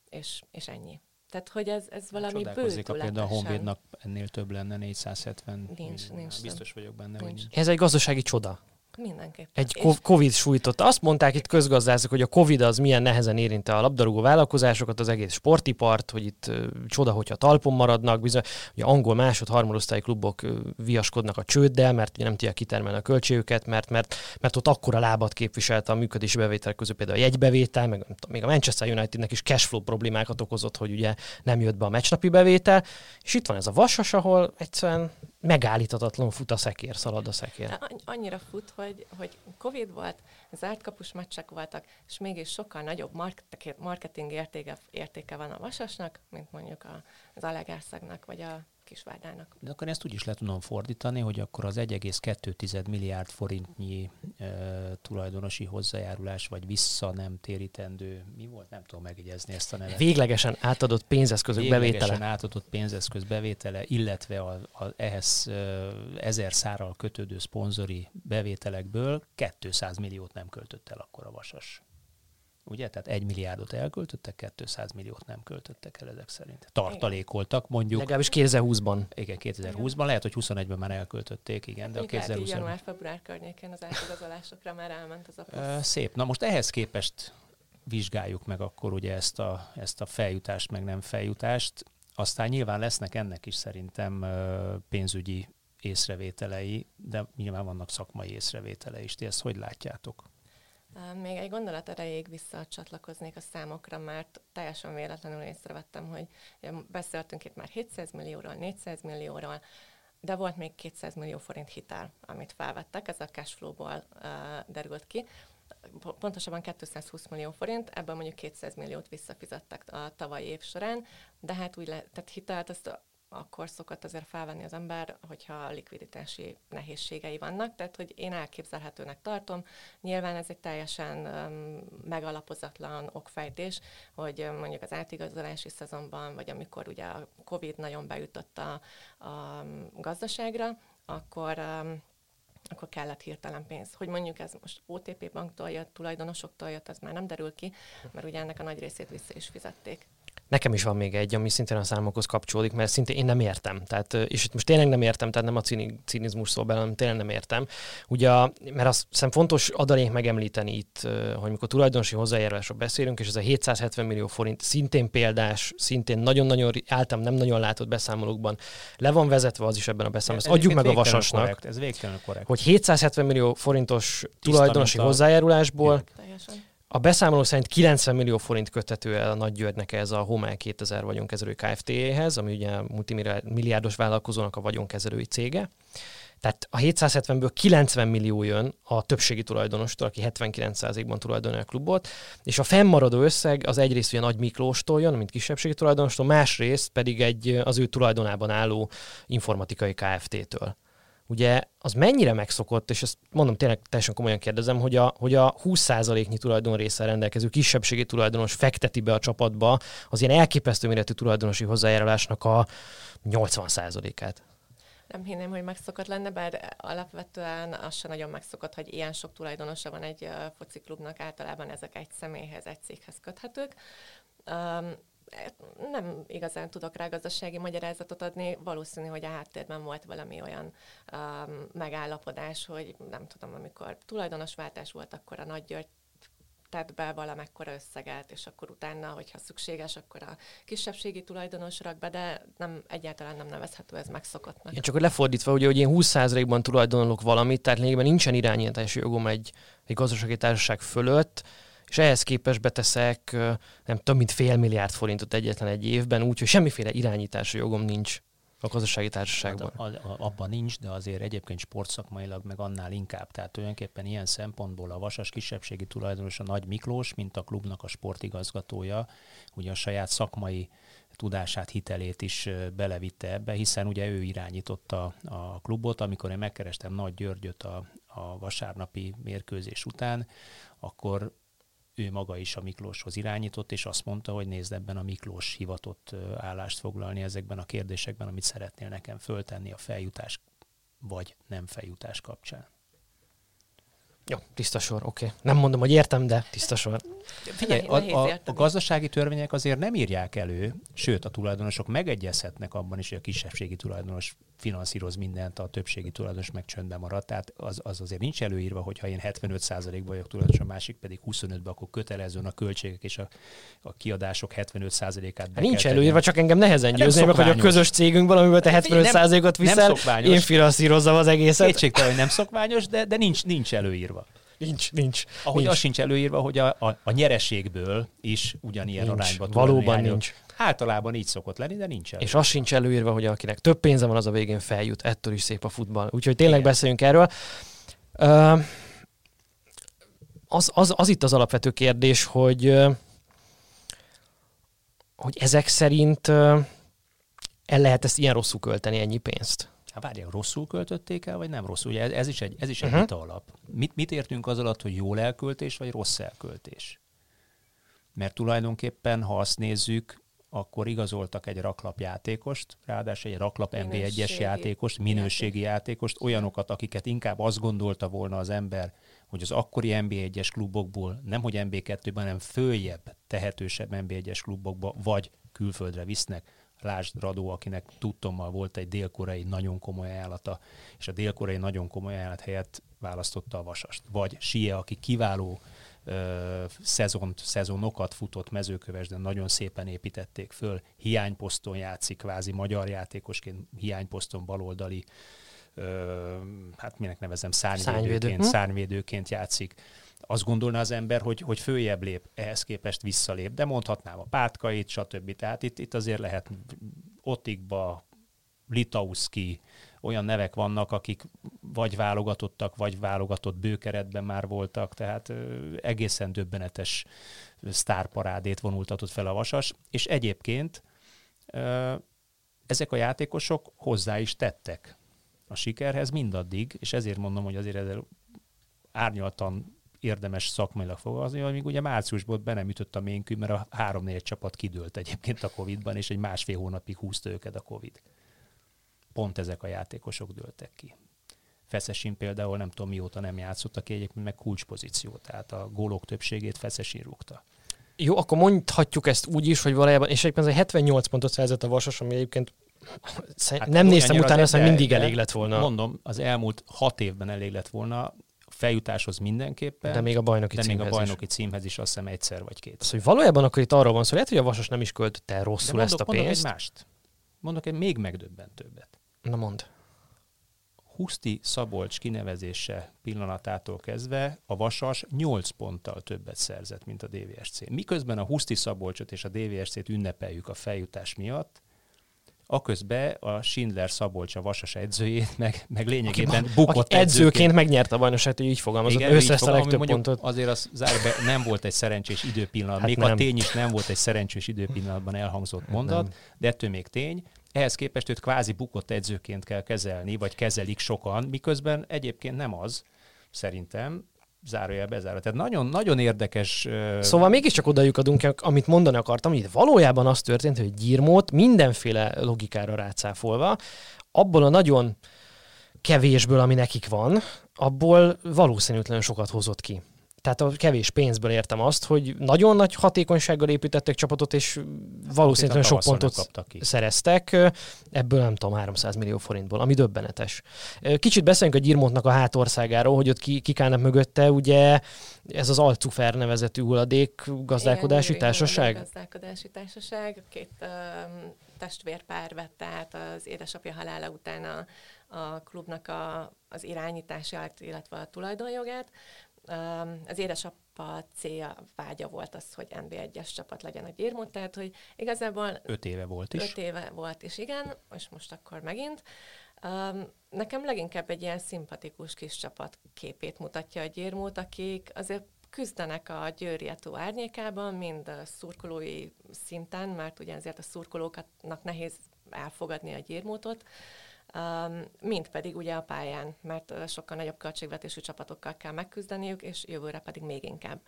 [SPEAKER 4] és, és ennyi. Tehát, hogy ez, ez valami bőtületesen...
[SPEAKER 5] a például a Honvédnak ennél több lenne, 470
[SPEAKER 4] Nincs, nincs.
[SPEAKER 5] Biztos vagyok benne,
[SPEAKER 4] nincs.
[SPEAKER 5] hogy
[SPEAKER 3] Ez egy gazdasági csoda.
[SPEAKER 4] Mindenképpen.
[SPEAKER 3] Egy Covid sújtotta. Azt mondták itt közgazdászok, hogy a Covid az milyen nehezen érinte a labdarúgó vállalkozásokat, az egész sportipart, hogy itt uh, csoda, hogyha talpon maradnak, bizony, hogy angol másod, harmadosztályi klubok uh, viaskodnak a csőddel, mert nem tudják kitermelni a költségüket, mert, mert, mert ott akkora lábat képviselte a működési bevétel közül például a jegybevétel, meg még a Manchester Unitednek is cashflow problémákat okozott, hogy ugye nem jött be a meccsnapi bevétel, és itt van ez a vasas, ahol egyszerűen megállíthatatlan fut a szekér, szalad a szekér.
[SPEAKER 4] Annyira fut, hogy, hogy Covid volt, zárt kapus meccsek voltak, és mégis sokkal nagyobb marketing értéke, értéke van a Vasasnak, mint mondjuk az Alegászagnak, vagy a Kisvárdának.
[SPEAKER 5] De akkor ezt úgy is le tudom fordítani, hogy akkor az 1,2 milliárd forintnyi e, tulajdonosi hozzájárulás, vagy vissza nem térítendő, mi volt? Nem tudom megjegyezni ezt a nevet.
[SPEAKER 3] Véglegesen átadott pénzeszközök Véglegesen bevétele.
[SPEAKER 5] Véglegesen átadott pénzeszköz bevétele, illetve a, a, ehhez e, ezer szárral kötődő szponzori bevételekből 200 milliót nem költött el akkor a Vasas ugye? Tehát egy milliárdot elköltöttek, 200 milliót nem költöttek el ezek szerint. Tartalékoltak mondjuk.
[SPEAKER 3] Legalábbis 2020-ban.
[SPEAKER 5] Igen, 2020-ban, lehet, hogy 21-ben már elköltötték, igen, de a 2020
[SPEAKER 4] január-február környékén az átigazolásokra már elment az a plusz.
[SPEAKER 5] Szép. Na most ehhez képest vizsgáljuk meg akkor ugye ezt a, ezt a feljutást, meg nem feljutást. Aztán nyilván lesznek ennek is szerintem pénzügyi észrevételei, de nyilván vannak szakmai észrevételei is. Ti ezt hogy látjátok?
[SPEAKER 4] Még egy gondolat erejéig visszacsatlakoznék a számokra, mert teljesen véletlenül észrevettem, hogy beszéltünk itt már 700 millióról, 400 millióról, de volt még 200 millió forint hitel, amit felvettek, ez a cashflow-ból uh, derült ki. Pontosabban 220 millió forint, ebből mondjuk 200 milliót visszafizettek a tavalyi év során, de hát úgy le, tehát hitelt azt akkor szokott azért felvenni az ember, hogyha likviditási nehézségei vannak. Tehát, hogy én elképzelhetőnek tartom. Nyilván ez egy teljesen um, megalapozatlan okfejtés, hogy um, mondjuk az átigazolási szezonban, vagy amikor ugye a Covid nagyon beütött a, a gazdaságra, akkor um, akkor kellett hirtelen pénz. Hogy mondjuk ez most OTP banktól jött, tulajdonosoktól jött, az már nem derül ki, mert ugye ennek a nagy részét vissza is fizették.
[SPEAKER 3] Nekem is van még egy, ami szintén a számokhoz kapcsolódik, mert szintén én nem értem. Tehát, és itt most tényleg nem értem, tehát nem a cinizmus szól belőlem, tényleg nem értem. Ugye, mert azt hiszem fontos adalék megemlíteni itt, hogy mikor tulajdonosi hozzájárulásról beszélünk, és ez a 770 millió forint szintén példás, szintén nagyon-nagyon általam nem nagyon látott beszámolókban le van vezetve az is ebben a beszámolóban. Adjuk meg a vasasnak,
[SPEAKER 5] korrekt, ez végtelenül korrekt.
[SPEAKER 3] hogy 770 millió forintos tulajdonosi hozzájárulásból Teljesen a beszámoló szerint 90 millió forint köthető el a Nagy Györgynek ez a Homel 2000 vagyonkezelő Kft-hez, ami ugye multimilliárdos vállalkozónak a vagyonkezelői cége. Tehát a 770-ből 90 millió jön a többségi tulajdonostól, aki 79%-ban tulajdonolja a klubot, és a fennmaradó összeg az egyrészt ugye Nagy Miklóstól jön, mint kisebbségi tulajdonostól, másrészt pedig egy az ő tulajdonában álló informatikai Kft-től ugye az mennyire megszokott, és ezt mondom tényleg teljesen komolyan kérdezem, hogy a, hogy a 20%-nyi tulajdonrészsel rendelkező kisebbségi tulajdonos fekteti be a csapatba az ilyen elképesztő méretű tulajdonosi hozzájárulásnak a 80%-át.
[SPEAKER 4] Nem hinném, hogy megszokott lenne, bár alapvetően az sem nagyon megszokott, hogy ilyen sok tulajdonosa van egy fociklubnak, általában ezek egy személyhez, egy céghez köthetők. Um, nem igazán tudok rá gazdasági magyarázatot adni. Valószínű, hogy a háttérben volt valami olyan um, megállapodás, hogy nem tudom, amikor tulajdonosváltás volt, akkor a Nagy György tett be valamekkora összeget, és akkor utána, hogyha szükséges, akkor a kisebbségi tulajdonos rak be, de nem, egyáltalán nem nevezhető ez megszokottnak.
[SPEAKER 3] Én csak hogy lefordítva, ugye, hogy én 20%-ban tulajdonolok valamit, tehát lényegében nincsen irányítási jogom egy, egy gazdasági társaság fölött, és ehhez képest beteszek nem tudom, mint fél milliárd forintot egyetlen egy évben, úgyhogy semmiféle irányítási jogom nincs a gazdasági társaságban. Hát
[SPEAKER 5] a, a, abban nincs, de azért egyébként sportszakmailag meg annál inkább. Tehát tulajdonképpen ilyen szempontból a Vasas kisebbségi tulajdonos a Nagy Miklós, mint a klubnak a sportigazgatója, ugye a saját szakmai tudását, hitelét is belevitte ebbe, hiszen ugye ő irányította a klubot. Amikor én megkerestem Nagy Györgyöt a, a vasárnapi mérkőzés után, akkor ő maga is a Miklóshoz irányított, és azt mondta, hogy nézd ebben a Miklós hivatott állást foglalni ezekben a kérdésekben, amit szeretnél nekem föltenni a feljutás vagy nem feljutás kapcsán.
[SPEAKER 3] Jó, tiszta sor, oké. Okay. Nem mondom, hogy értem, de tiszta sor.
[SPEAKER 5] Figyelj, a, a, a gazdasági törvények azért nem írják elő, sőt a tulajdonosok megegyezhetnek abban is, hogy a kisebbségi tulajdonos finanszíroz mindent, a többségi tulajdonos meg csöndben marad. Tehát az, az azért nincs előírva, hogy ha én 75%-ban vagyok tulajdonos, a másik pedig 25-ben, akkor kötelezően a költségek és a, a kiadások 75%-át
[SPEAKER 3] be Nincs előírva, csak engem nehezen győzni, meg, hogy a közös cégünk valamiben te 75%-ot viszel, nem én finanszírozzam az egészet.
[SPEAKER 5] Kétségtelen, hogy nem szokványos, de, de nincs, nincs előírva.
[SPEAKER 3] Nincs, nincs.
[SPEAKER 5] Ahogy
[SPEAKER 3] nincs.
[SPEAKER 5] az sincs előírva, hogy a, a, a nyereségből is ugyanilyen nincs. arányban
[SPEAKER 3] Valóban nincs.
[SPEAKER 5] Általában így szokott lenni, de nincs
[SPEAKER 3] előírva. És az sincs előírva, hogy akinek több pénze van, az a végén feljut. Ettől is szép a futball. Úgyhogy tényleg Igen. beszéljünk erről. Uh, az, az, az itt az alapvető kérdés, hogy, hogy ezek szerint el lehet ezt ilyen rosszul költeni, ennyi pénzt?
[SPEAKER 5] Hát várják, rosszul költötték el, vagy nem rosszul? Ugye ez is egy, ez is egy uh-huh. vita alap. Mit, mit értünk az alatt, hogy jól elköltés, vagy rossz elköltés? Mert tulajdonképpen, ha azt nézzük, akkor igazoltak egy raklap játékost, ráadásul egy raklap NB1-es játékost, minőségi játékost, olyanokat, akiket inkább azt gondolta volna az ember, hogy az akkori NB1-es klubokból, nem hogy NB2-ben, hanem följebb, tehetősebb NB1-es klubokba, vagy külföldre visznek, Lásd Radó, akinek tudtommal volt egy dél-koreai nagyon komoly ajánlata, és a dél-koreai nagyon komoly ajánlat helyett választotta a Vasast. Vagy Sie, aki kiváló ö, szezont, szezonokat futott mezőköves, de nagyon szépen építették föl. Hiányposzton játszik, kvázi magyar játékosként, hiányposzton baloldali, hát minek nevezem, szárnyvédőként, Szárnyvédő. szárnyvédőként játszik azt gondolná az ember, hogy, hogy följebb lép, ehhez képest visszalép, de mondhatnám a pátkait, stb. Tehát itt, itt azért lehet Otikba, Litauszki, olyan nevek vannak, akik vagy válogatottak, vagy válogatott bőkeretben már voltak, tehát egészen döbbenetes sztárparádét vonultatott fel a Vasas, és egyébként ezek a játékosok hozzá is tettek a sikerhez mindaddig, és ezért mondom, hogy azért ezzel árnyaltan érdemes szakmailag fogalmazni, amíg ugye márciusban be nem ütött a ménkű, mert a három-négy csapat kidőlt egyébként a Covid-ban, és egy másfél hónapig húzta őket a Covid. Pont ezek a játékosok dőltek ki. Feszesin például nem tudom mióta nem játszott, aki egyébként meg kulcspozíció, tehát a gólok többségét Feszesin rúgta.
[SPEAKER 3] Jó, akkor mondhatjuk ezt úgy is, hogy valójában, és egyébként ez egy 78 pontot szerzett a Vasas, ami egyébként hát nem néztem utána, azt mindig elég lett volna.
[SPEAKER 5] Mondom, az elmúlt hat évben elég lett volna, feljutáshoz mindenképpen.
[SPEAKER 3] De még a bajnoki
[SPEAKER 5] de
[SPEAKER 3] címhez
[SPEAKER 5] még a bajnoki is. címhez is azt hiszem egyszer vagy két.
[SPEAKER 3] Az, hogy valójában akkor itt arról van szó, lehet, hogy a Vasas nem is költötte rosszul mondok, ezt a pénzt.
[SPEAKER 5] Mondok egy mást. Mondok egy még megdöbbentőbbet.
[SPEAKER 3] Na mond.
[SPEAKER 5] Huszti Szabolcs kinevezése pillanatától kezdve a Vasas 8 ponttal többet szerzett, mint a DVSC. Miközben a Huszti Szabolcsot és a DVSC-t ünnepeljük a feljutás miatt, Aközben a Schindler Szabolcs a Vasas edzőjét, meg, meg lényegében aki, bukott aki
[SPEAKER 3] edzőként. edzőként megnyerte a bajnokságot, így fogalmazott, Igen, össze a legtöbb pontot.
[SPEAKER 5] Azért az zárbe nem volt egy szerencsés időpillanat, hát még nem. a tény is nem volt egy szerencsés időpillanatban elhangzott mondat, nem. de ettől még tény. Ehhez képest őt kvázi bukott edzőként kell kezelni, vagy kezelik sokan, miközben egyébként nem az, szerintem, zárójel bezárva. Tehát nagyon, nagyon érdekes...
[SPEAKER 3] Szóval mégiscsak oda lyukadunk, amit mondani akartam, hogy valójában az történt, hogy Gyirmót mindenféle logikára rácáfolva, abból a nagyon kevésből, ami nekik van, abból valószínűtlenül sokat hozott ki. Tehát a kevés pénzből értem azt, hogy nagyon nagy hatékonysággal építettek csapatot, és valószínűleg sok pontot szereztek. Ebből nem tudom, 300 millió forintból, ami döbbenetes. Kicsit beszéljünk a Gyirmontnak a hátországáról, hogy ott ki, kik állnak mögötte, ugye ez az Alcufer nevezetű hulladék gazdálkodási Igen, társaság?
[SPEAKER 4] gazdálkodási társaság, két um, testvérpár vette át az édesapja halála után a, a klubnak a, az irányítását, illetve a tulajdonjogát az édesapa célja, vágya volt az, hogy NB1-es csapat legyen a Gyirmut, tehát hogy igazából...
[SPEAKER 5] Öt éve volt is.
[SPEAKER 4] Öt éve volt is, igen, és most akkor megint. Nekem leginkább egy ilyen szimpatikus kis csapat képét mutatja a Gyirmut, akik azért küzdenek a Győrietó árnyékában, mind a szurkolói szinten, mert ugye ezért a szurkolóknak nehéz elfogadni a gyérmótot, mint pedig ugye a pályán, mert sokkal nagyobb költségvetésű csapatokkal kell megküzdeniük, és jövőre pedig még inkább.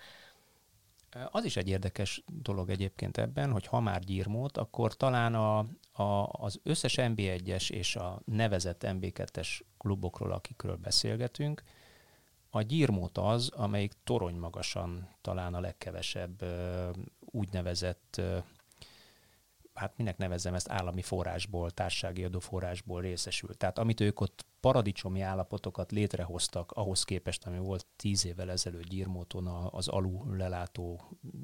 [SPEAKER 5] Az is egy érdekes dolog egyébként ebben, hogy ha már gyírmót, akkor talán a, a, az összes NB1-es és a nevezett NB2-es klubokról, akikről beszélgetünk, a gyírmót az, amelyik torony magasan talán a legkevesebb úgynevezett hát minek nevezzem ezt állami forrásból, társasági adóforrásból részesült. Tehát amit ők ott paradicsomi állapotokat létrehoztak ahhoz képest, ami volt tíz évvel ezelőtt gyírmóton az alul lelátó,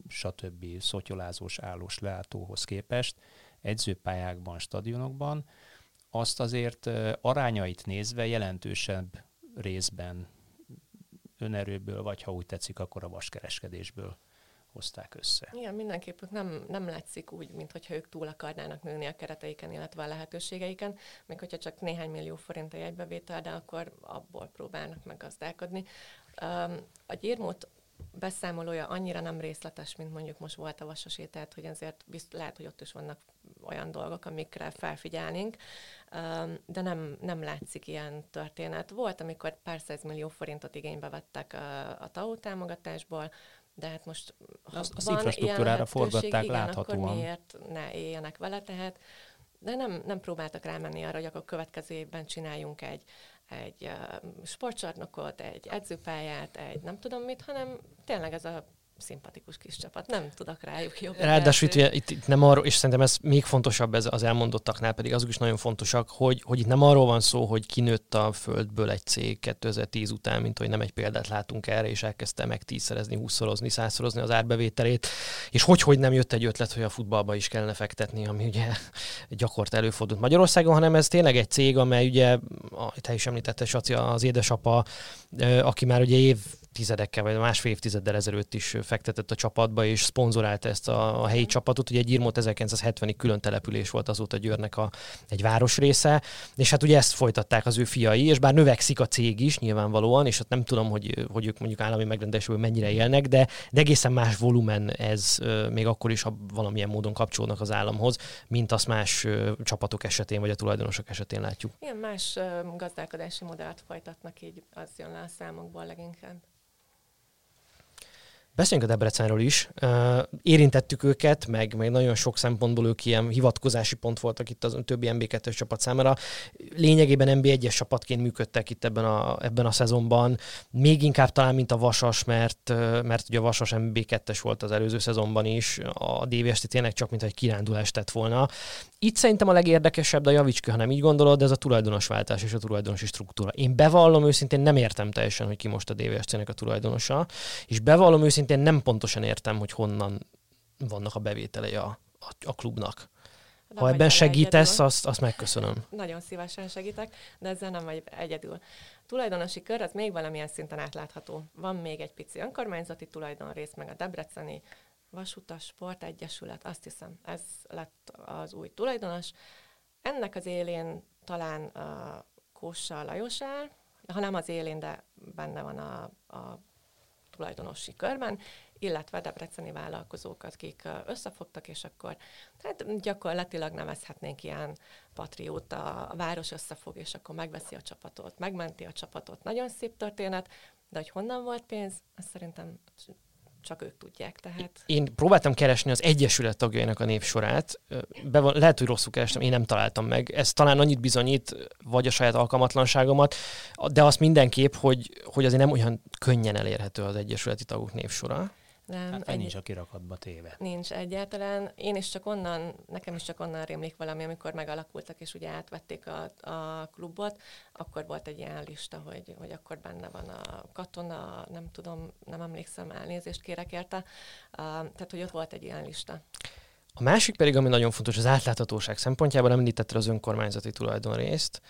[SPEAKER 5] stb. szotyolázós állós lelátóhoz képest, edzőpályákban, stadionokban, azt azért arányait nézve jelentősebb részben önerőből, vagy ha úgy tetszik, akkor a vaskereskedésből hozták össze.
[SPEAKER 4] Igen, mindenképp nem, nem látszik úgy, mintha ők túl akarnának nőni a kereteiken, illetve a lehetőségeiken, még hogyha csak néhány millió forint a jegybevétel, de akkor abból próbálnak meggazdálkodni. A gyérmót beszámolója annyira nem részletes, mint mondjuk most volt a vasasé, tehát hogy azért bizt, lehet, hogy ott is vannak olyan dolgok, amikre felfigyelnénk, de nem, nem látszik ilyen történet. Volt, amikor pár millió forintot igénybe vettek a TAO támogatásból, de hát most
[SPEAKER 5] ha azt, az infrastruktúrára forgatták igen,
[SPEAKER 4] láthatóan. Akkor miért ne éljenek vele, tehát de nem, nem próbáltak rámenni arra, hogy akkor következő évben csináljunk egy, egy uh, sportcsarnokot, egy edzőpályát, egy nem tudom mit, hanem tényleg ez a szimpatikus kis csapat. Nem tudok rájuk jobb.
[SPEAKER 3] Ráadásul itt, itt, itt, nem arról, és szerintem ez még fontosabb ez az elmondottaknál, pedig azok is nagyon fontosak, hogy, hogy itt nem arról van szó, hogy kinőtt a földből egy cég 2010 után, mint hogy nem egy példát látunk erre, és elkezdte meg tízszerezni, húszszorozni, százszorozni az árbevételét, és hogy, hogy nem jött egy ötlet, hogy a futballba is kellene fektetni, ami ugye gyakort előfordult Magyarországon, hanem ez tényleg egy cég, amely ugye, te is említette, Saci, az édesapa, aki már ugye év tizedekkel, vagy másfél évtizeddel ezelőtt is fektetett a csapatba, és szponzorálta ezt a, a helyi csapatot. Ugye egy Gyirmót 1970-ig külön település volt azóta Győrnek a, egy városrésze, és hát ugye ezt folytatták az ő fiai, és bár növekszik a cég is nyilvánvalóan, és hát nem tudom, hogy, hogy ők mondjuk állami megrendelésből mennyire élnek, de, de egészen más volumen ez még akkor is, ha valamilyen módon kapcsolódnak az államhoz, mint azt más csapatok esetén, vagy a tulajdonosok esetén látjuk.
[SPEAKER 4] Igen, más gazdálkodási modellt folytatnak, így az jön le a számokból leginkább.
[SPEAKER 3] Beszéljünk a Debrecenről is. Érintettük őket, meg, meg nagyon sok szempontból ők ilyen hivatkozási pont voltak itt az többi MB2-es csapat számára. Lényegében MB1-es csapatként működtek itt ebben a, ebben a szezonban. Még inkább talán, mint a Vasas, mert, mert ugye a Vasas MB2-es volt az előző szezonban is. A DVST tényleg csak mint egy kirándulást tett volna. Itt szerintem a legérdekesebb, de javíts ki, ha nem így gondolod, ez a tulajdonosváltás és a tulajdonosi struktúra. Én bevallom őszintén, nem értem teljesen, hogy ki most a DVST-nek a tulajdonosa, és bevallom őszintén, nem pontosan értem, hogy honnan vannak a bevételei a, a, a klubnak. De ha ebben segítesz, azt, azt megköszönöm.
[SPEAKER 4] Nagyon szívesen segítek, de ezzel nem vagy egyedül. Tulajdonosi kör az még valamilyen szinten átlátható. Van még egy pici önkormányzati tulajdonrész, meg a Debreceni Vasutas Sportegyesület, azt hiszem, ez lett az új tulajdonos. Ennek az élén talán a Kóssa Lajos áll, ha nem az élén, de benne van a, a tulajdonosi körben, illetve debreceni vállalkozókat, akik összefogtak, és akkor tehát gyakorlatilag nevezhetnénk ilyen patrióta, a város összefog, és akkor megveszi a csapatot, megmenti a csapatot. Nagyon szép történet, de hogy honnan volt pénz, azt szerintem csak ők tudják. Tehát...
[SPEAKER 3] Én próbáltam keresni az Egyesület tagjainak a névsorát, Be van, lehet, hogy rosszul kerestem, én nem találtam meg. Ez talán annyit bizonyít, vagy a saját alkalmatlanságomat, de azt mindenképp, hogy, hogy azért nem olyan könnyen elérhető az Egyesületi tagok névsora.
[SPEAKER 5] Nem, hát egy... nincs a kirakatba téve.
[SPEAKER 4] Nincs egyáltalán. Én is csak onnan, nekem is csak onnan rémlik valami, amikor megalakultak, és ugye átvették a, a klubot, akkor volt egy ilyen lista, hogy, hogy akkor benne van a katona, nem tudom, nem emlékszem, elnézést kérek érte. Uh, tehát, hogy ott volt egy ilyen lista.
[SPEAKER 3] A másik pedig, ami nagyon fontos, az átláthatóság szempontjából említette az önkormányzati tulajdonrészt.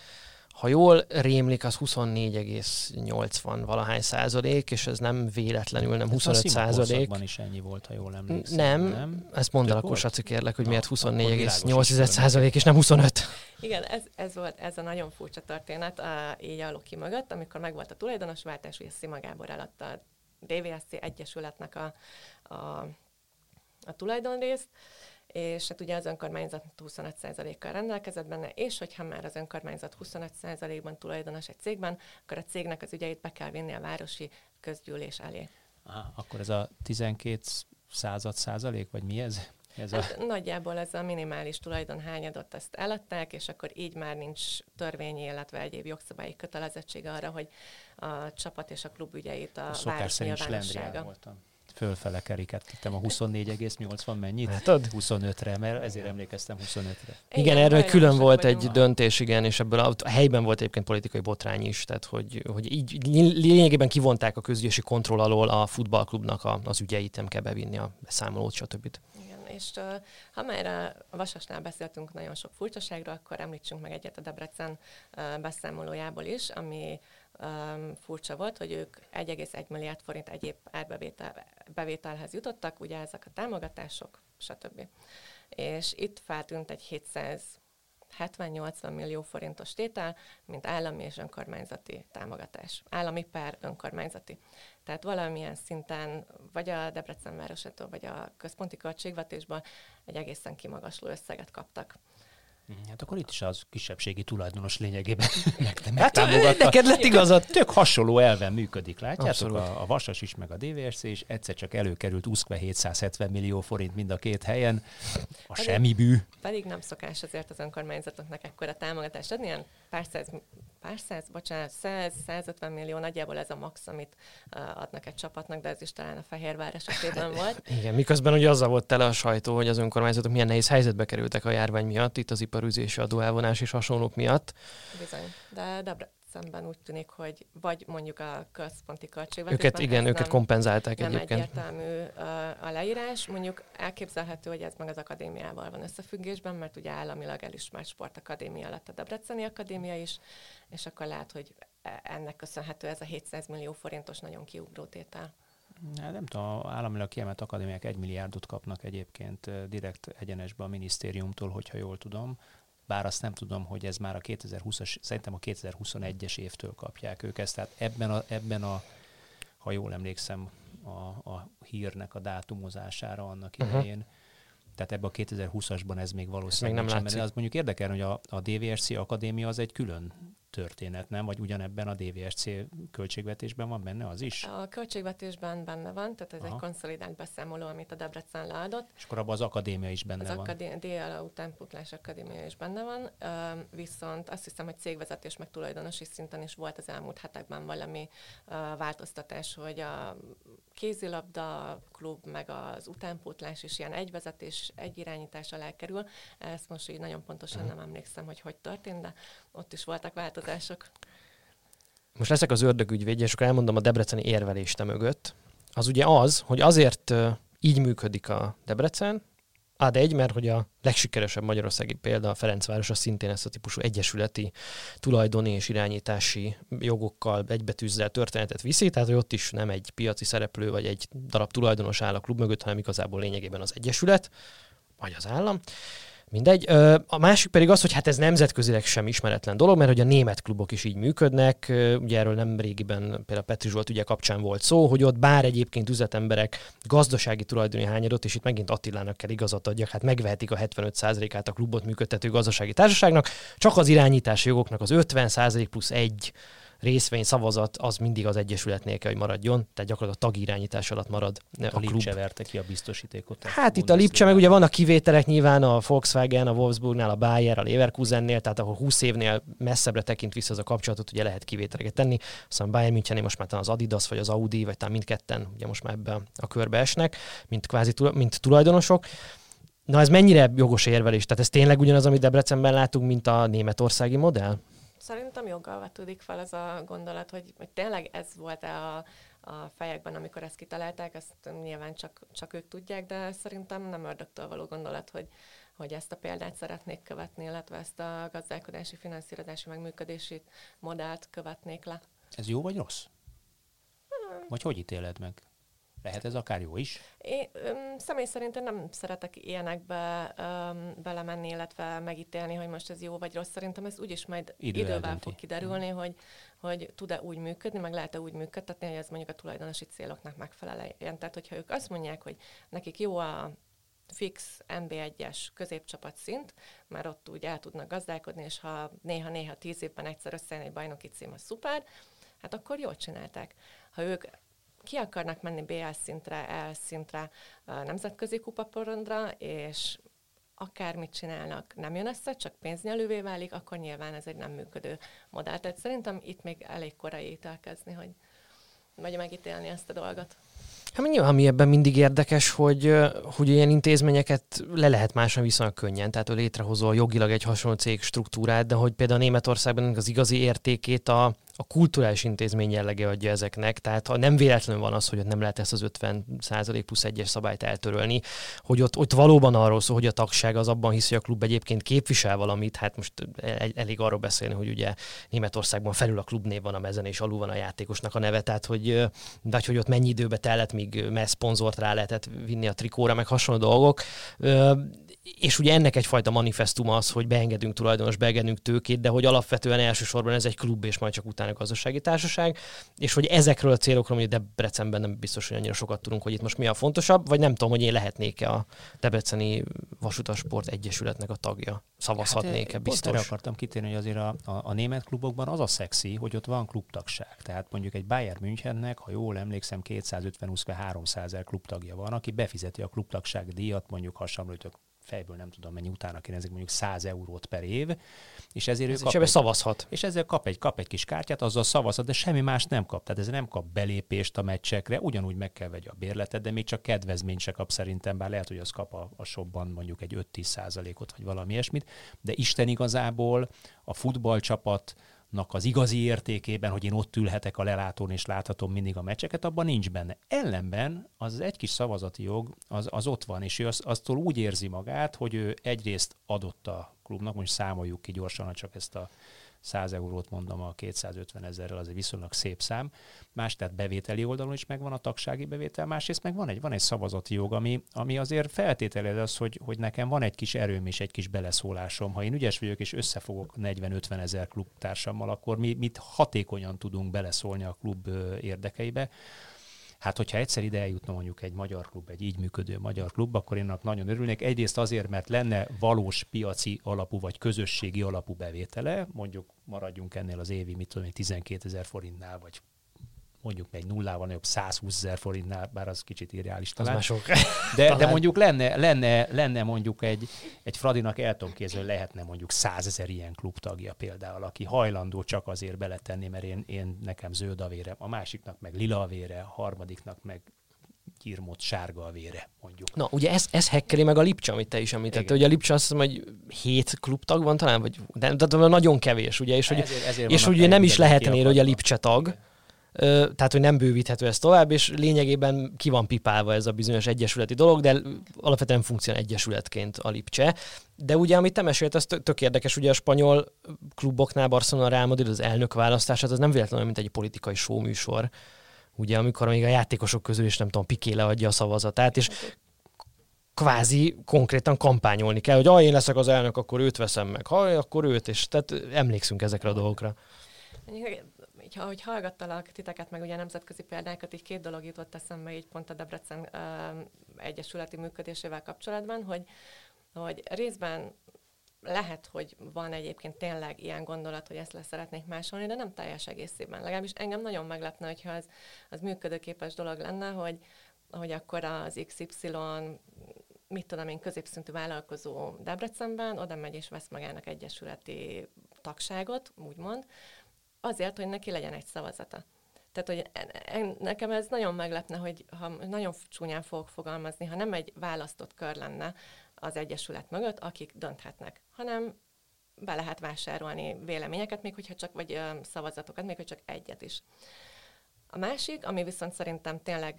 [SPEAKER 3] Ha jól rémlik, az 24,80 valahány százalék, és ez nem véletlenül, nem 25 hát százalék.
[SPEAKER 5] is ennyi volt, ha jól emlékszem.
[SPEAKER 3] Nem, nem? ezt mondd el akkor, Saci, kérlek, hogy Na, miért 24,8 százalék, és nem 25.
[SPEAKER 4] Igen, ez, ez volt ez a nagyon furcsa történet a, így a Loki mögött, amikor megvolt a tulajdonosváltás, ugye Szima Gábor eladta a DVSC Egyesületnek a, a, a tulajdonrészt, és hát ugye az önkormányzat 25%-kal rendelkezett benne, és hogyha már az önkormányzat 25%-ban tulajdonos egy cégben, akkor a cégnek az ügyeit be kell vinni a városi közgyűlés elé.
[SPEAKER 5] Aha, akkor ez a 12 század százalék, vagy mi ez?
[SPEAKER 4] ez hát a... Nagyjából ez a minimális hányadot ezt eladták, és akkor így már nincs törvényi, illetve egyéb jogszabályi kötelezettsége arra, hogy a csapat és a klub ügyeit a, a város nyilvánossága. voltam
[SPEAKER 5] fölfele tettem a 24,80 mennyit? Látod? 25-re, mert ezért emlékeztem 25-re.
[SPEAKER 3] Igen, igen erről külön volt egy a... döntés, igen, és ebből a, a helyben volt egyébként politikai botrány is, tehát hogy, hogy így lényegében kivonták a közgyűlési kontroll alól a futballklubnak a, az ügyeit, nem kell bevinni a beszámolót, stb.
[SPEAKER 4] Igen, és uh, ha már a Vasasnál beszéltünk nagyon sok furcsaságról, akkor említsünk meg egyet a Debrecen uh, beszámolójából is, ami um, furcsa volt, hogy ők 1,1 milliárd forint egyéb árbevételhez jutottak, ugye ezek a támogatások, stb. És itt feltűnt egy 700 70-80 millió forintos tétel, mint állami és önkormányzati támogatás. Állami per önkormányzati. Tehát valamilyen szinten, vagy a Debrecen városától, vagy a központi költségvetésből egy egészen kimagasló összeget kaptak.
[SPEAKER 5] Mhm, hát akkor itt is az kisebbségi tulajdonos lényegében
[SPEAKER 3] hát, neked lett igazad.
[SPEAKER 5] Tök hasonló elven működik, látjátok? A, a Vasas is, meg a DVSC is. Egyszer csak előkerült úszkve 770 millió forint mind a két helyen. A pedig, semmi bű.
[SPEAKER 4] Pedig nem szokás azért az önkormányzatoknak ekkora támogatást adni, ilyen pár száz, pár száz, bocsánat, 100, 150 millió nagyjából ez a max, amit adnak egy csapatnak, de ez is talán a Fehérvár esetében volt.
[SPEAKER 3] Igen, miközben ugye azzal volt tele a sajtó, hogy az önkormányzatok milyen nehéz helyzetbe kerültek a járvány miatt, itt az iparüzési adóelvonás és hasonlók miatt.
[SPEAKER 4] Bizony, de Debre, szemben úgy tűnik, hogy vagy mondjuk a központi költségvetésben.
[SPEAKER 3] Őket, igen, őket nem, kompenzálták
[SPEAKER 4] nem
[SPEAKER 3] egyébként. Nem
[SPEAKER 4] egyértelmű a leírás. Mondjuk elképzelhető, hogy ez meg az akadémiával van összefüggésben, mert ugye államilag elismert sportakadémia lett a Debreceni Akadémia is, és akkor lehet, hogy e, ennek köszönhető ez a 700 millió forintos nagyon kiugró tétel.
[SPEAKER 5] Nem tudom, államilag kiemelt akadémiák egy milliárdot kapnak egyébként direkt egyenesbe a minisztériumtól, hogyha jól tudom bár azt nem tudom, hogy ez már a 2020-as, szerintem a 2021-es évtől kapják ők ezt, tehát ebben a, ebben a ha jól emlékszem, a, a hírnek a dátumozására annak uh-huh. idején, tehát ebben a 2020-asban ez még valószínűleg
[SPEAKER 3] még nem látszik.
[SPEAKER 5] Az mondjuk érdekel, hogy a, a DVSC Akadémia az egy külön történet, nem? Vagy ugyanebben a DVSC költségvetésben van benne az is?
[SPEAKER 4] A költségvetésben benne van, tehát ez Aha. egy konszolidált beszámoló, amit a Debrecen leadott.
[SPEAKER 5] És akkor abban az akadémia is benne
[SPEAKER 4] az
[SPEAKER 5] van.
[SPEAKER 4] Az DL utánputlás akadémia is benne van, viszont azt hiszem, hogy cégvezetés meg tulajdonosi szinten is volt az elmúlt hetekben valami változtatás, hogy a kézilabda klub, meg az utánpótlás is ilyen egyvezetés, egy irányítás alá kerül. Ezt most így nagyon pontosan uh-huh. nem emlékszem, hogy hogy történt, de ott is voltak változások.
[SPEAKER 3] Most leszek az ördögügyvédje, és akkor elmondom a debreceni érvelést mögött. Az ugye az, hogy azért így működik a Debrecen, ad egy, mert hogy a legsikeresebb magyarországi példa a Ferencváros, az szintén ezt a típusú egyesületi tulajdoni és irányítási jogokkal egybetűzzel történetet viszi, tehát hogy ott is nem egy piaci szereplő vagy egy darab tulajdonos áll a klub mögött, hanem igazából lényegében az egyesület, vagy az állam. Mindegy. A másik pedig az, hogy hát ez nemzetközileg sem ismeretlen dolog, mert hogy a német klubok is így működnek. Ugye erről nem régiben például Petri Zsolt ugye kapcsán volt szó, hogy ott bár egyébként üzletemberek gazdasági tulajdoni hányadot, és itt megint Attilának kell igazat adjak, hát megvehetik a 75%-át a klubot működtető gazdasági társaságnak, csak az irányítási jogoknak az 50% plusz egy részvény, szavazat az mindig az egyesületnél kell, hogy maradjon, tehát gyakorlatilag a tagirányítás alatt marad
[SPEAKER 5] a, a klub. verte ki a biztosítékot.
[SPEAKER 3] Hát itt a Lipcse, meg ugye vannak kivételek nyilván a Volkswagen, a Wolfsburgnál, a Bayer, a Leverkusennél, tehát ahol 20 évnél messzebbre tekint vissza az a kapcsolatot, ugye lehet kivételeket tenni. Aztán Bayern Münchennél most már talán az Adidas, vagy az Audi, vagy talán mindketten ugye most már ebbe a körbe esnek, mint kvázi mint tulajdonosok. Na ez mennyire jogos érvelés? Tehát ez tényleg ugyanaz, amit Debrecenben látunk, mint a németországi modell?
[SPEAKER 4] Szerintem joggal vetődik fel ez a gondolat, hogy, hogy tényleg ez volt-e a, a fejekben, amikor ezt kitalálták, ezt nyilván csak, csak ők tudják, de szerintem nem ördögtől való gondolat, hogy, hogy ezt a példát szeretnék követni, illetve ezt a gazdálkodási, finanszírozási, megműködési modellt követnék le.
[SPEAKER 5] Ez jó vagy rossz? Hmm. Vagy hogy ítéled meg? Lehet ez akár jó is?
[SPEAKER 4] Én öm, személy szerint nem szeretek ilyenekbe öm, belemenni, illetve megítélni, hogy most ez jó vagy rossz. Szerintem ez úgyis majd Idő idővel eldönti. fog kiderülni, hogy, hogy tud-e úgy működni, meg lehet-e úgy működtetni, hogy ez mondjuk a tulajdonosi céloknak megfeleljen. Tehát, hogyha ők azt mondják, hogy nekik jó a fix NB1-es középcsapat szint, mert ott úgy el tudnak gazdálkodni, és ha néha-néha tíz évben egyszer összejön egy bajnoki cím, az szuper, hát akkor jól csinálták. Ha ők ki akarnak menni BL szintre, L szintre, nemzetközi kupaporondra, és akármit csinálnak, nem jön össze, csak pénznyelővé válik, akkor nyilván ez egy nem működő modell. Tehát szerintem itt még elég korai elkezdni, hogy vagy megítélni ezt a dolgot.
[SPEAKER 3] Hát nyilván, ami ebben mindig érdekes, hogy, hogy ilyen intézményeket le lehet máson viszonylag könnyen, tehát hogy létrehozol jogilag egy hasonló cég struktúrát, de hogy például Németországban az igazi értékét a, a kulturális intézmény jellege adja ezeknek, tehát ha nem véletlenül van az, hogy ott nem lehet ezt az 50% plusz egyes szabályt eltörölni, hogy ott, ott valóban arról szól, hogy a tagság az abban hisz, hogy a klub egyébként képvisel valamit, hát most elég arról beszélni, hogy ugye Németországban felül a klubnév van a mezen, és alul van a játékosnak a neve, tehát hogy, de hogy ott mennyi időbe tellett, míg mez szponzort rá lehetett vinni a trikóra, meg hasonló dolgok és ugye ennek egyfajta manifestum az, hogy beengedünk tulajdonos, beengedünk tőkét, de hogy alapvetően elsősorban ez egy klub, és majd csak utána gazdasági társaság, és hogy ezekről a célokról, hogy Debrecenben nem biztos, hogy annyira sokat tudunk, hogy itt most mi a fontosabb, vagy nem tudom, hogy én lehetnék-e a Debreceni Vasutasport Egyesületnek a tagja. Szavazhatnék-e, hát, biztos.
[SPEAKER 5] Erre akartam kitérni, hogy azért a, a, a német klubokban az a szexi, hogy ott van klubtagság. Tehát mondjuk egy Bayern Münchennek, ha jól emlékszem, 250-300 ezer klubtagja van, aki befizeti a klubtagság díjat, mondjuk hasonlítok fejből nem tudom mennyi utána ezek mondjuk 100 eurót per év, és ezért Ez ő
[SPEAKER 3] kap egy, szavazhat.
[SPEAKER 5] És ezzel kap egy, kap egy kis kártyát, azzal szavazhat, de semmi más nem kap. Tehát ez nem kap belépést a meccsekre, ugyanúgy meg kell vegye a bérletet, de még csak kedvezményt se kap szerintem, bár lehet, hogy az kap a, a shopban mondjuk egy 5-10 százalékot, vagy valami ilyesmit, de Isten igazából a futballcsapat az igazi értékében, hogy én ott ülhetek a lelátón és láthatom mindig a meccseket, abban nincs benne. Ellenben az egy kis szavazati jog, az, az ott van, és ő az, aztól úgy érzi magát, hogy ő egyrészt adott a klubnak, most számoljuk ki gyorsan, csak ezt a 100 eurót mondom a 250 ezerrel, az egy viszonylag szép szám. Más, tehát bevételi oldalon is megvan a tagsági bevétel, másrészt meg van egy, van egy szavazati jog, ami, ami azért feltételez az, hogy, hogy nekem van egy kis erőm és egy kis beleszólásom. Ha én ügyes vagyok és összefogok 40-50 ezer klubtársammal, akkor mi mit hatékonyan tudunk beleszólni a klub érdekeibe. Hát, hogyha egyszer ide eljutna mondjuk egy magyar klub, egy így működő magyar klub, akkor én nagyon örülnék. Egyrészt azért, mert lenne valós piaci alapú vagy közösségi alapú bevétele, mondjuk maradjunk ennél az évi, mit tudom 12 ezer forintnál, vagy mondjuk egy nullával nagyobb 120 ezer forintnál, bár az kicsit irreális talán. Az sok. De, de mondjuk lenne, lenne, lenne mondjuk egy, egy Fradinak el tudom kézzel, lehetne mondjuk 100 ezer ilyen klubtagja például, aki hajlandó csak azért beletenni, mert én, én nekem zöld a vére, a másiknak meg lila a vére, a harmadiknak meg gyirmott sárga a vére, mondjuk.
[SPEAKER 3] Na, ugye ez, ez hekkeli meg a Lipcsa, amit te is említettél. Ugye a Lipcsa azt hiszem, hogy hét klubtag van talán, vagy de, de, de nagyon kevés, ugye, és, ezért, hogy, ezért és ugye nem is lehetnél, hogy a Lipcsa tag, Igen tehát hogy nem bővíthető ez tovább, és lényegében ki van pipálva ez a bizonyos egyesületi dolog, de alapvetően funkcionál egyesületként a Lipcse. De ugye, amit te mesélt, az tök érdekes, ugye a spanyol kluboknál Barcelona Real Madrid az elnök választását, az nem véletlenül, mint egy politikai showműsor. Ugye, amikor még a játékosok közül is nem tudom, Piké leadja a szavazatát, és kvázi konkrétan kampányolni kell, hogy ha én leszek az elnök, akkor őt veszem meg, ha akkor őt, és tehát emlékszünk ezekre a dolgokra
[SPEAKER 4] így, ahogy hallgattalak titeket, meg ugye nemzetközi példákat, így két dolog jutott eszembe így pont a Debrecen uh, egyesületi működésével kapcsolatban, hogy, hogy részben lehet, hogy van egyébként tényleg ilyen gondolat, hogy ezt le szeretnék másolni, de nem teljes egészében. Legalábbis engem nagyon meglepne, hogyha az, az működőképes dolog lenne, hogy, hogy akkor az XY mit tudom én, középszintű vállalkozó Debrecenben oda megy és vesz magának egyesületi tagságot, úgymond, azért, hogy neki legyen egy szavazata. Tehát, hogy nekem ez nagyon meglepne, hogy ha nagyon csúnyán fogok fogalmazni, ha nem egy választott kör lenne az Egyesület mögött, akik dönthetnek, hanem be lehet vásárolni véleményeket, még hogyha csak, vagy szavazatokat, még hogy csak egyet is. A másik, ami viszont szerintem tényleg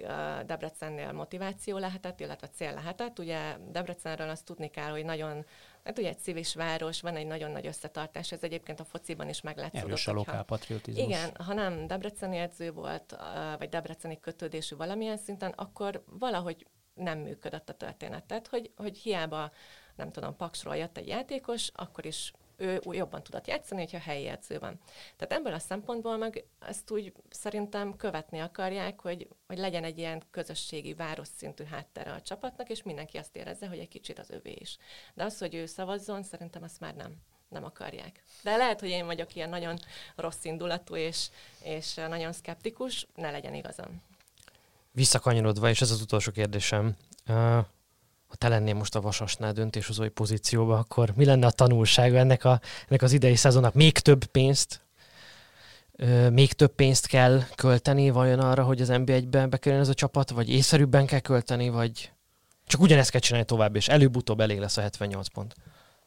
[SPEAKER 4] Debrecennél motiváció lehetett, illetve cél lehetett, ugye Debrecenről azt tudni kell, hogy nagyon Hát ugye egy civis város, van egy nagyon nagy összetartás, ez egyébként a fociban is meglátszott.
[SPEAKER 5] Erős a lokálpatriotizmus.
[SPEAKER 4] Igen, ha nem debreceni edző volt, vagy debreceni kötődésű valamilyen szinten, akkor valahogy nem működött a történet. Tehát, hogy, hogy hiába, nem tudom, Paksról jött egy játékos, akkor is ő jobban tudott játszani, hogyha helyi edző van. Tehát ebből a szempontból meg ezt úgy szerintem követni akarják, hogy, hogy legyen egy ilyen közösségi város szintű háttere a csapatnak, és mindenki azt érezze, hogy egy kicsit az övé is. De az, hogy ő szavazzon, szerintem azt már nem nem akarják. De lehet, hogy én vagyok ilyen nagyon rossz indulatú és, és nagyon szkeptikus, ne legyen igazam.
[SPEAKER 3] Visszakanyarodva, és ez az utolsó kérdésem, ha te lennél most a Vasasnál döntéshozói pozícióba, akkor mi lenne a tanulsága ennek, a, ennek az idei szezonnak? Még több pénzt még több pénzt kell költeni vajon arra, hogy az NB1-be bekerüljön ez a csapat, vagy észszerűbben kell költeni, vagy csak ugyanezt kell csinálni tovább, és előbb-utóbb elég lesz a 78 pont.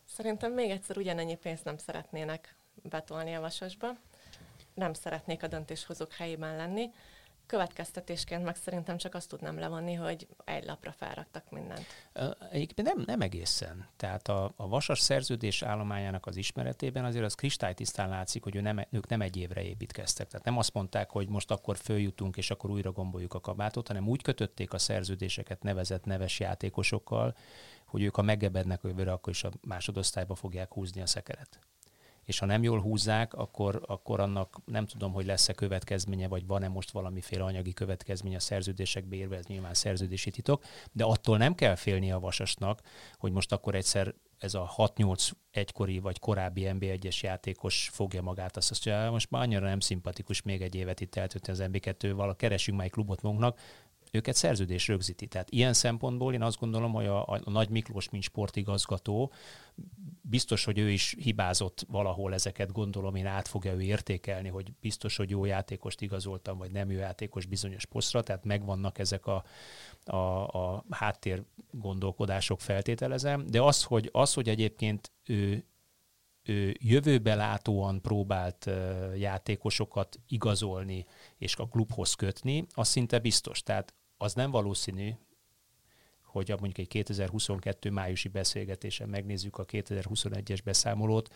[SPEAKER 4] Szerintem még egyszer ugyanennyi pénzt nem szeretnének betolni a vasasba. Nem szeretnék a döntéshozók helyében lenni. Következtetésként meg szerintem csak azt tudnám levonni, hogy egy lapra felraktak mindent.
[SPEAKER 5] Egyébként nem, nem egészen. Tehát a, a vasas szerződés állományának az ismeretében azért az kristálytisztán látszik, hogy ő nem, ők nem egy évre építkeztek. Tehát nem azt mondták, hogy most akkor följutunk, és akkor újra gomboljuk a kabátot, hanem úgy kötötték a szerződéseket nevezett neves játékosokkal, hogy ők a megebednek jövőre, akkor is a másodosztályba fogják húzni a szekeret és ha nem jól húzzák, akkor, akkor annak nem tudom, hogy lesz-e következménye, vagy van-e most valamiféle anyagi következménye a szerződésekbe érve, ez nyilván szerződési titok, de attól nem kell félni a vasasnak, hogy most akkor egyszer ez a 6-8 egykori vagy korábbi NB1-es játékos fogja magát, azt mondja, most már annyira nem szimpatikus még egy évet itt eltölteni az NB2-val, keresünk már egy klubot magunknak, őket szerződés rögzíti. Tehát ilyen szempontból én azt gondolom, hogy a, a Nagy Miklós, mint sportigazgató, biztos, hogy ő is hibázott valahol ezeket, gondolom én át fogja ő értékelni, hogy biztos, hogy jó játékost igazoltam, vagy nem jó játékos bizonyos posztra, tehát megvannak ezek a, a, a háttér gondolkodások feltételezem, de az, hogy, az, hogy egyébként ő, ő jövőbe látóan próbált játékosokat igazolni és a klubhoz kötni, az szinte biztos. Tehát az nem valószínű, hogy mondjuk egy 2022 májusi beszélgetésen megnézzük a 2021-es beszámolót,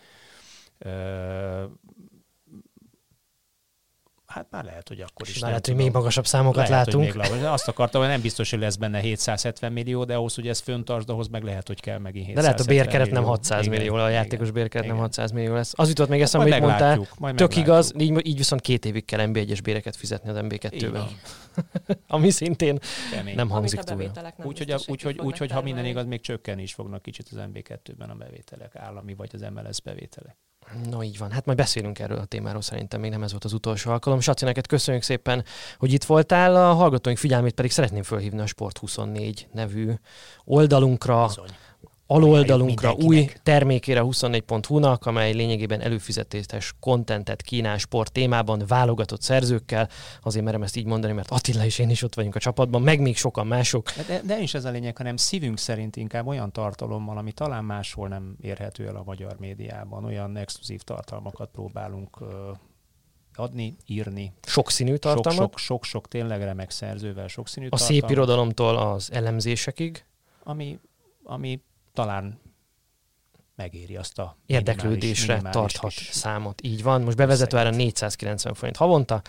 [SPEAKER 5] Hát már lehet, hogy akkor is.
[SPEAKER 3] Már lehet, hogy még magasabb számokat lehet, látunk.
[SPEAKER 5] Hogy még, azt akartam, hogy nem biztos, hogy lesz benne 770 millió, de ahhoz, hogy ez föntartsd, ahhoz meg lehet, hogy kell megint 770
[SPEAKER 3] De lehet a bérkeret nem 600 igen, millió, a játékos bérkeret nem 600 millió lesz. Az jutott még eszembe, amit mondtál, majd tök igaz, így, így viszont két évig kell NB1-es béreket fizetni az MB2-ben. Ami szintén Kemény. nem hangzik túl.
[SPEAKER 5] Úgyhogy úgy, úgy, úgy, úgy, ha minden igaz, még csökkenni is fognak kicsit az MB2-ben a bevételek, állami vagy az MLS bevételek.
[SPEAKER 3] No így van, hát majd beszélünk erről a témáról, szerintem még nem ez volt az utolsó alkalom. Saci, neked köszönjük szépen, hogy itt voltál, a hallgatóink figyelmét pedig szeretném fölhívni a Sport24 nevű oldalunkra. Bizony aloldalunkra, új termékére 24.hu-nak, amely lényegében előfizetéses kontentet kínál sport témában, válogatott szerzőkkel. Azért merem ezt így mondani, mert Attila és én is ott vagyunk a csapatban, meg még sokan mások.
[SPEAKER 5] De, de, is ez a lényeg, hanem szívünk szerint inkább olyan tartalommal, ami talán máshol nem érhető el a magyar médiában. Olyan exkluzív tartalmakat próbálunk adni, írni.
[SPEAKER 3] Sokszínű tartalmak?
[SPEAKER 5] Sok-sok tényleg remek szerzővel sokszínű
[SPEAKER 3] A tartalmak. szép irodalomtól az elemzésekig?
[SPEAKER 5] Ami, ami talán megéri azt a
[SPEAKER 3] érdeklődésre minimális, tarthat kis... számot. Így van. Most bevezető ára 490 forint havonta.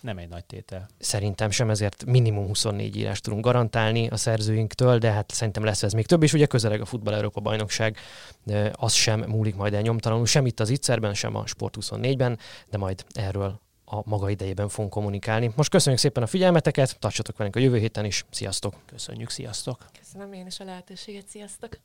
[SPEAKER 5] Nem egy nagy tétel.
[SPEAKER 3] Szerintem sem, ezért minimum 24 írás tudunk garantálni a szerzőinktől, de hát szerintem lesz ez még több, és ugye közeleg a Futball Európa bajnokság, az sem múlik majd el nyomtalanul, sem itt az Itzerben, sem a Sport 24-ben, de majd erről a maga idejében fogunk kommunikálni. Most köszönjük szépen a figyelmeteket, tartsatok velünk a jövő héten is. Sziasztok!
[SPEAKER 5] Köszönjük, sziasztok!
[SPEAKER 4] Köszönöm én is a lehetőséget, sziasztok!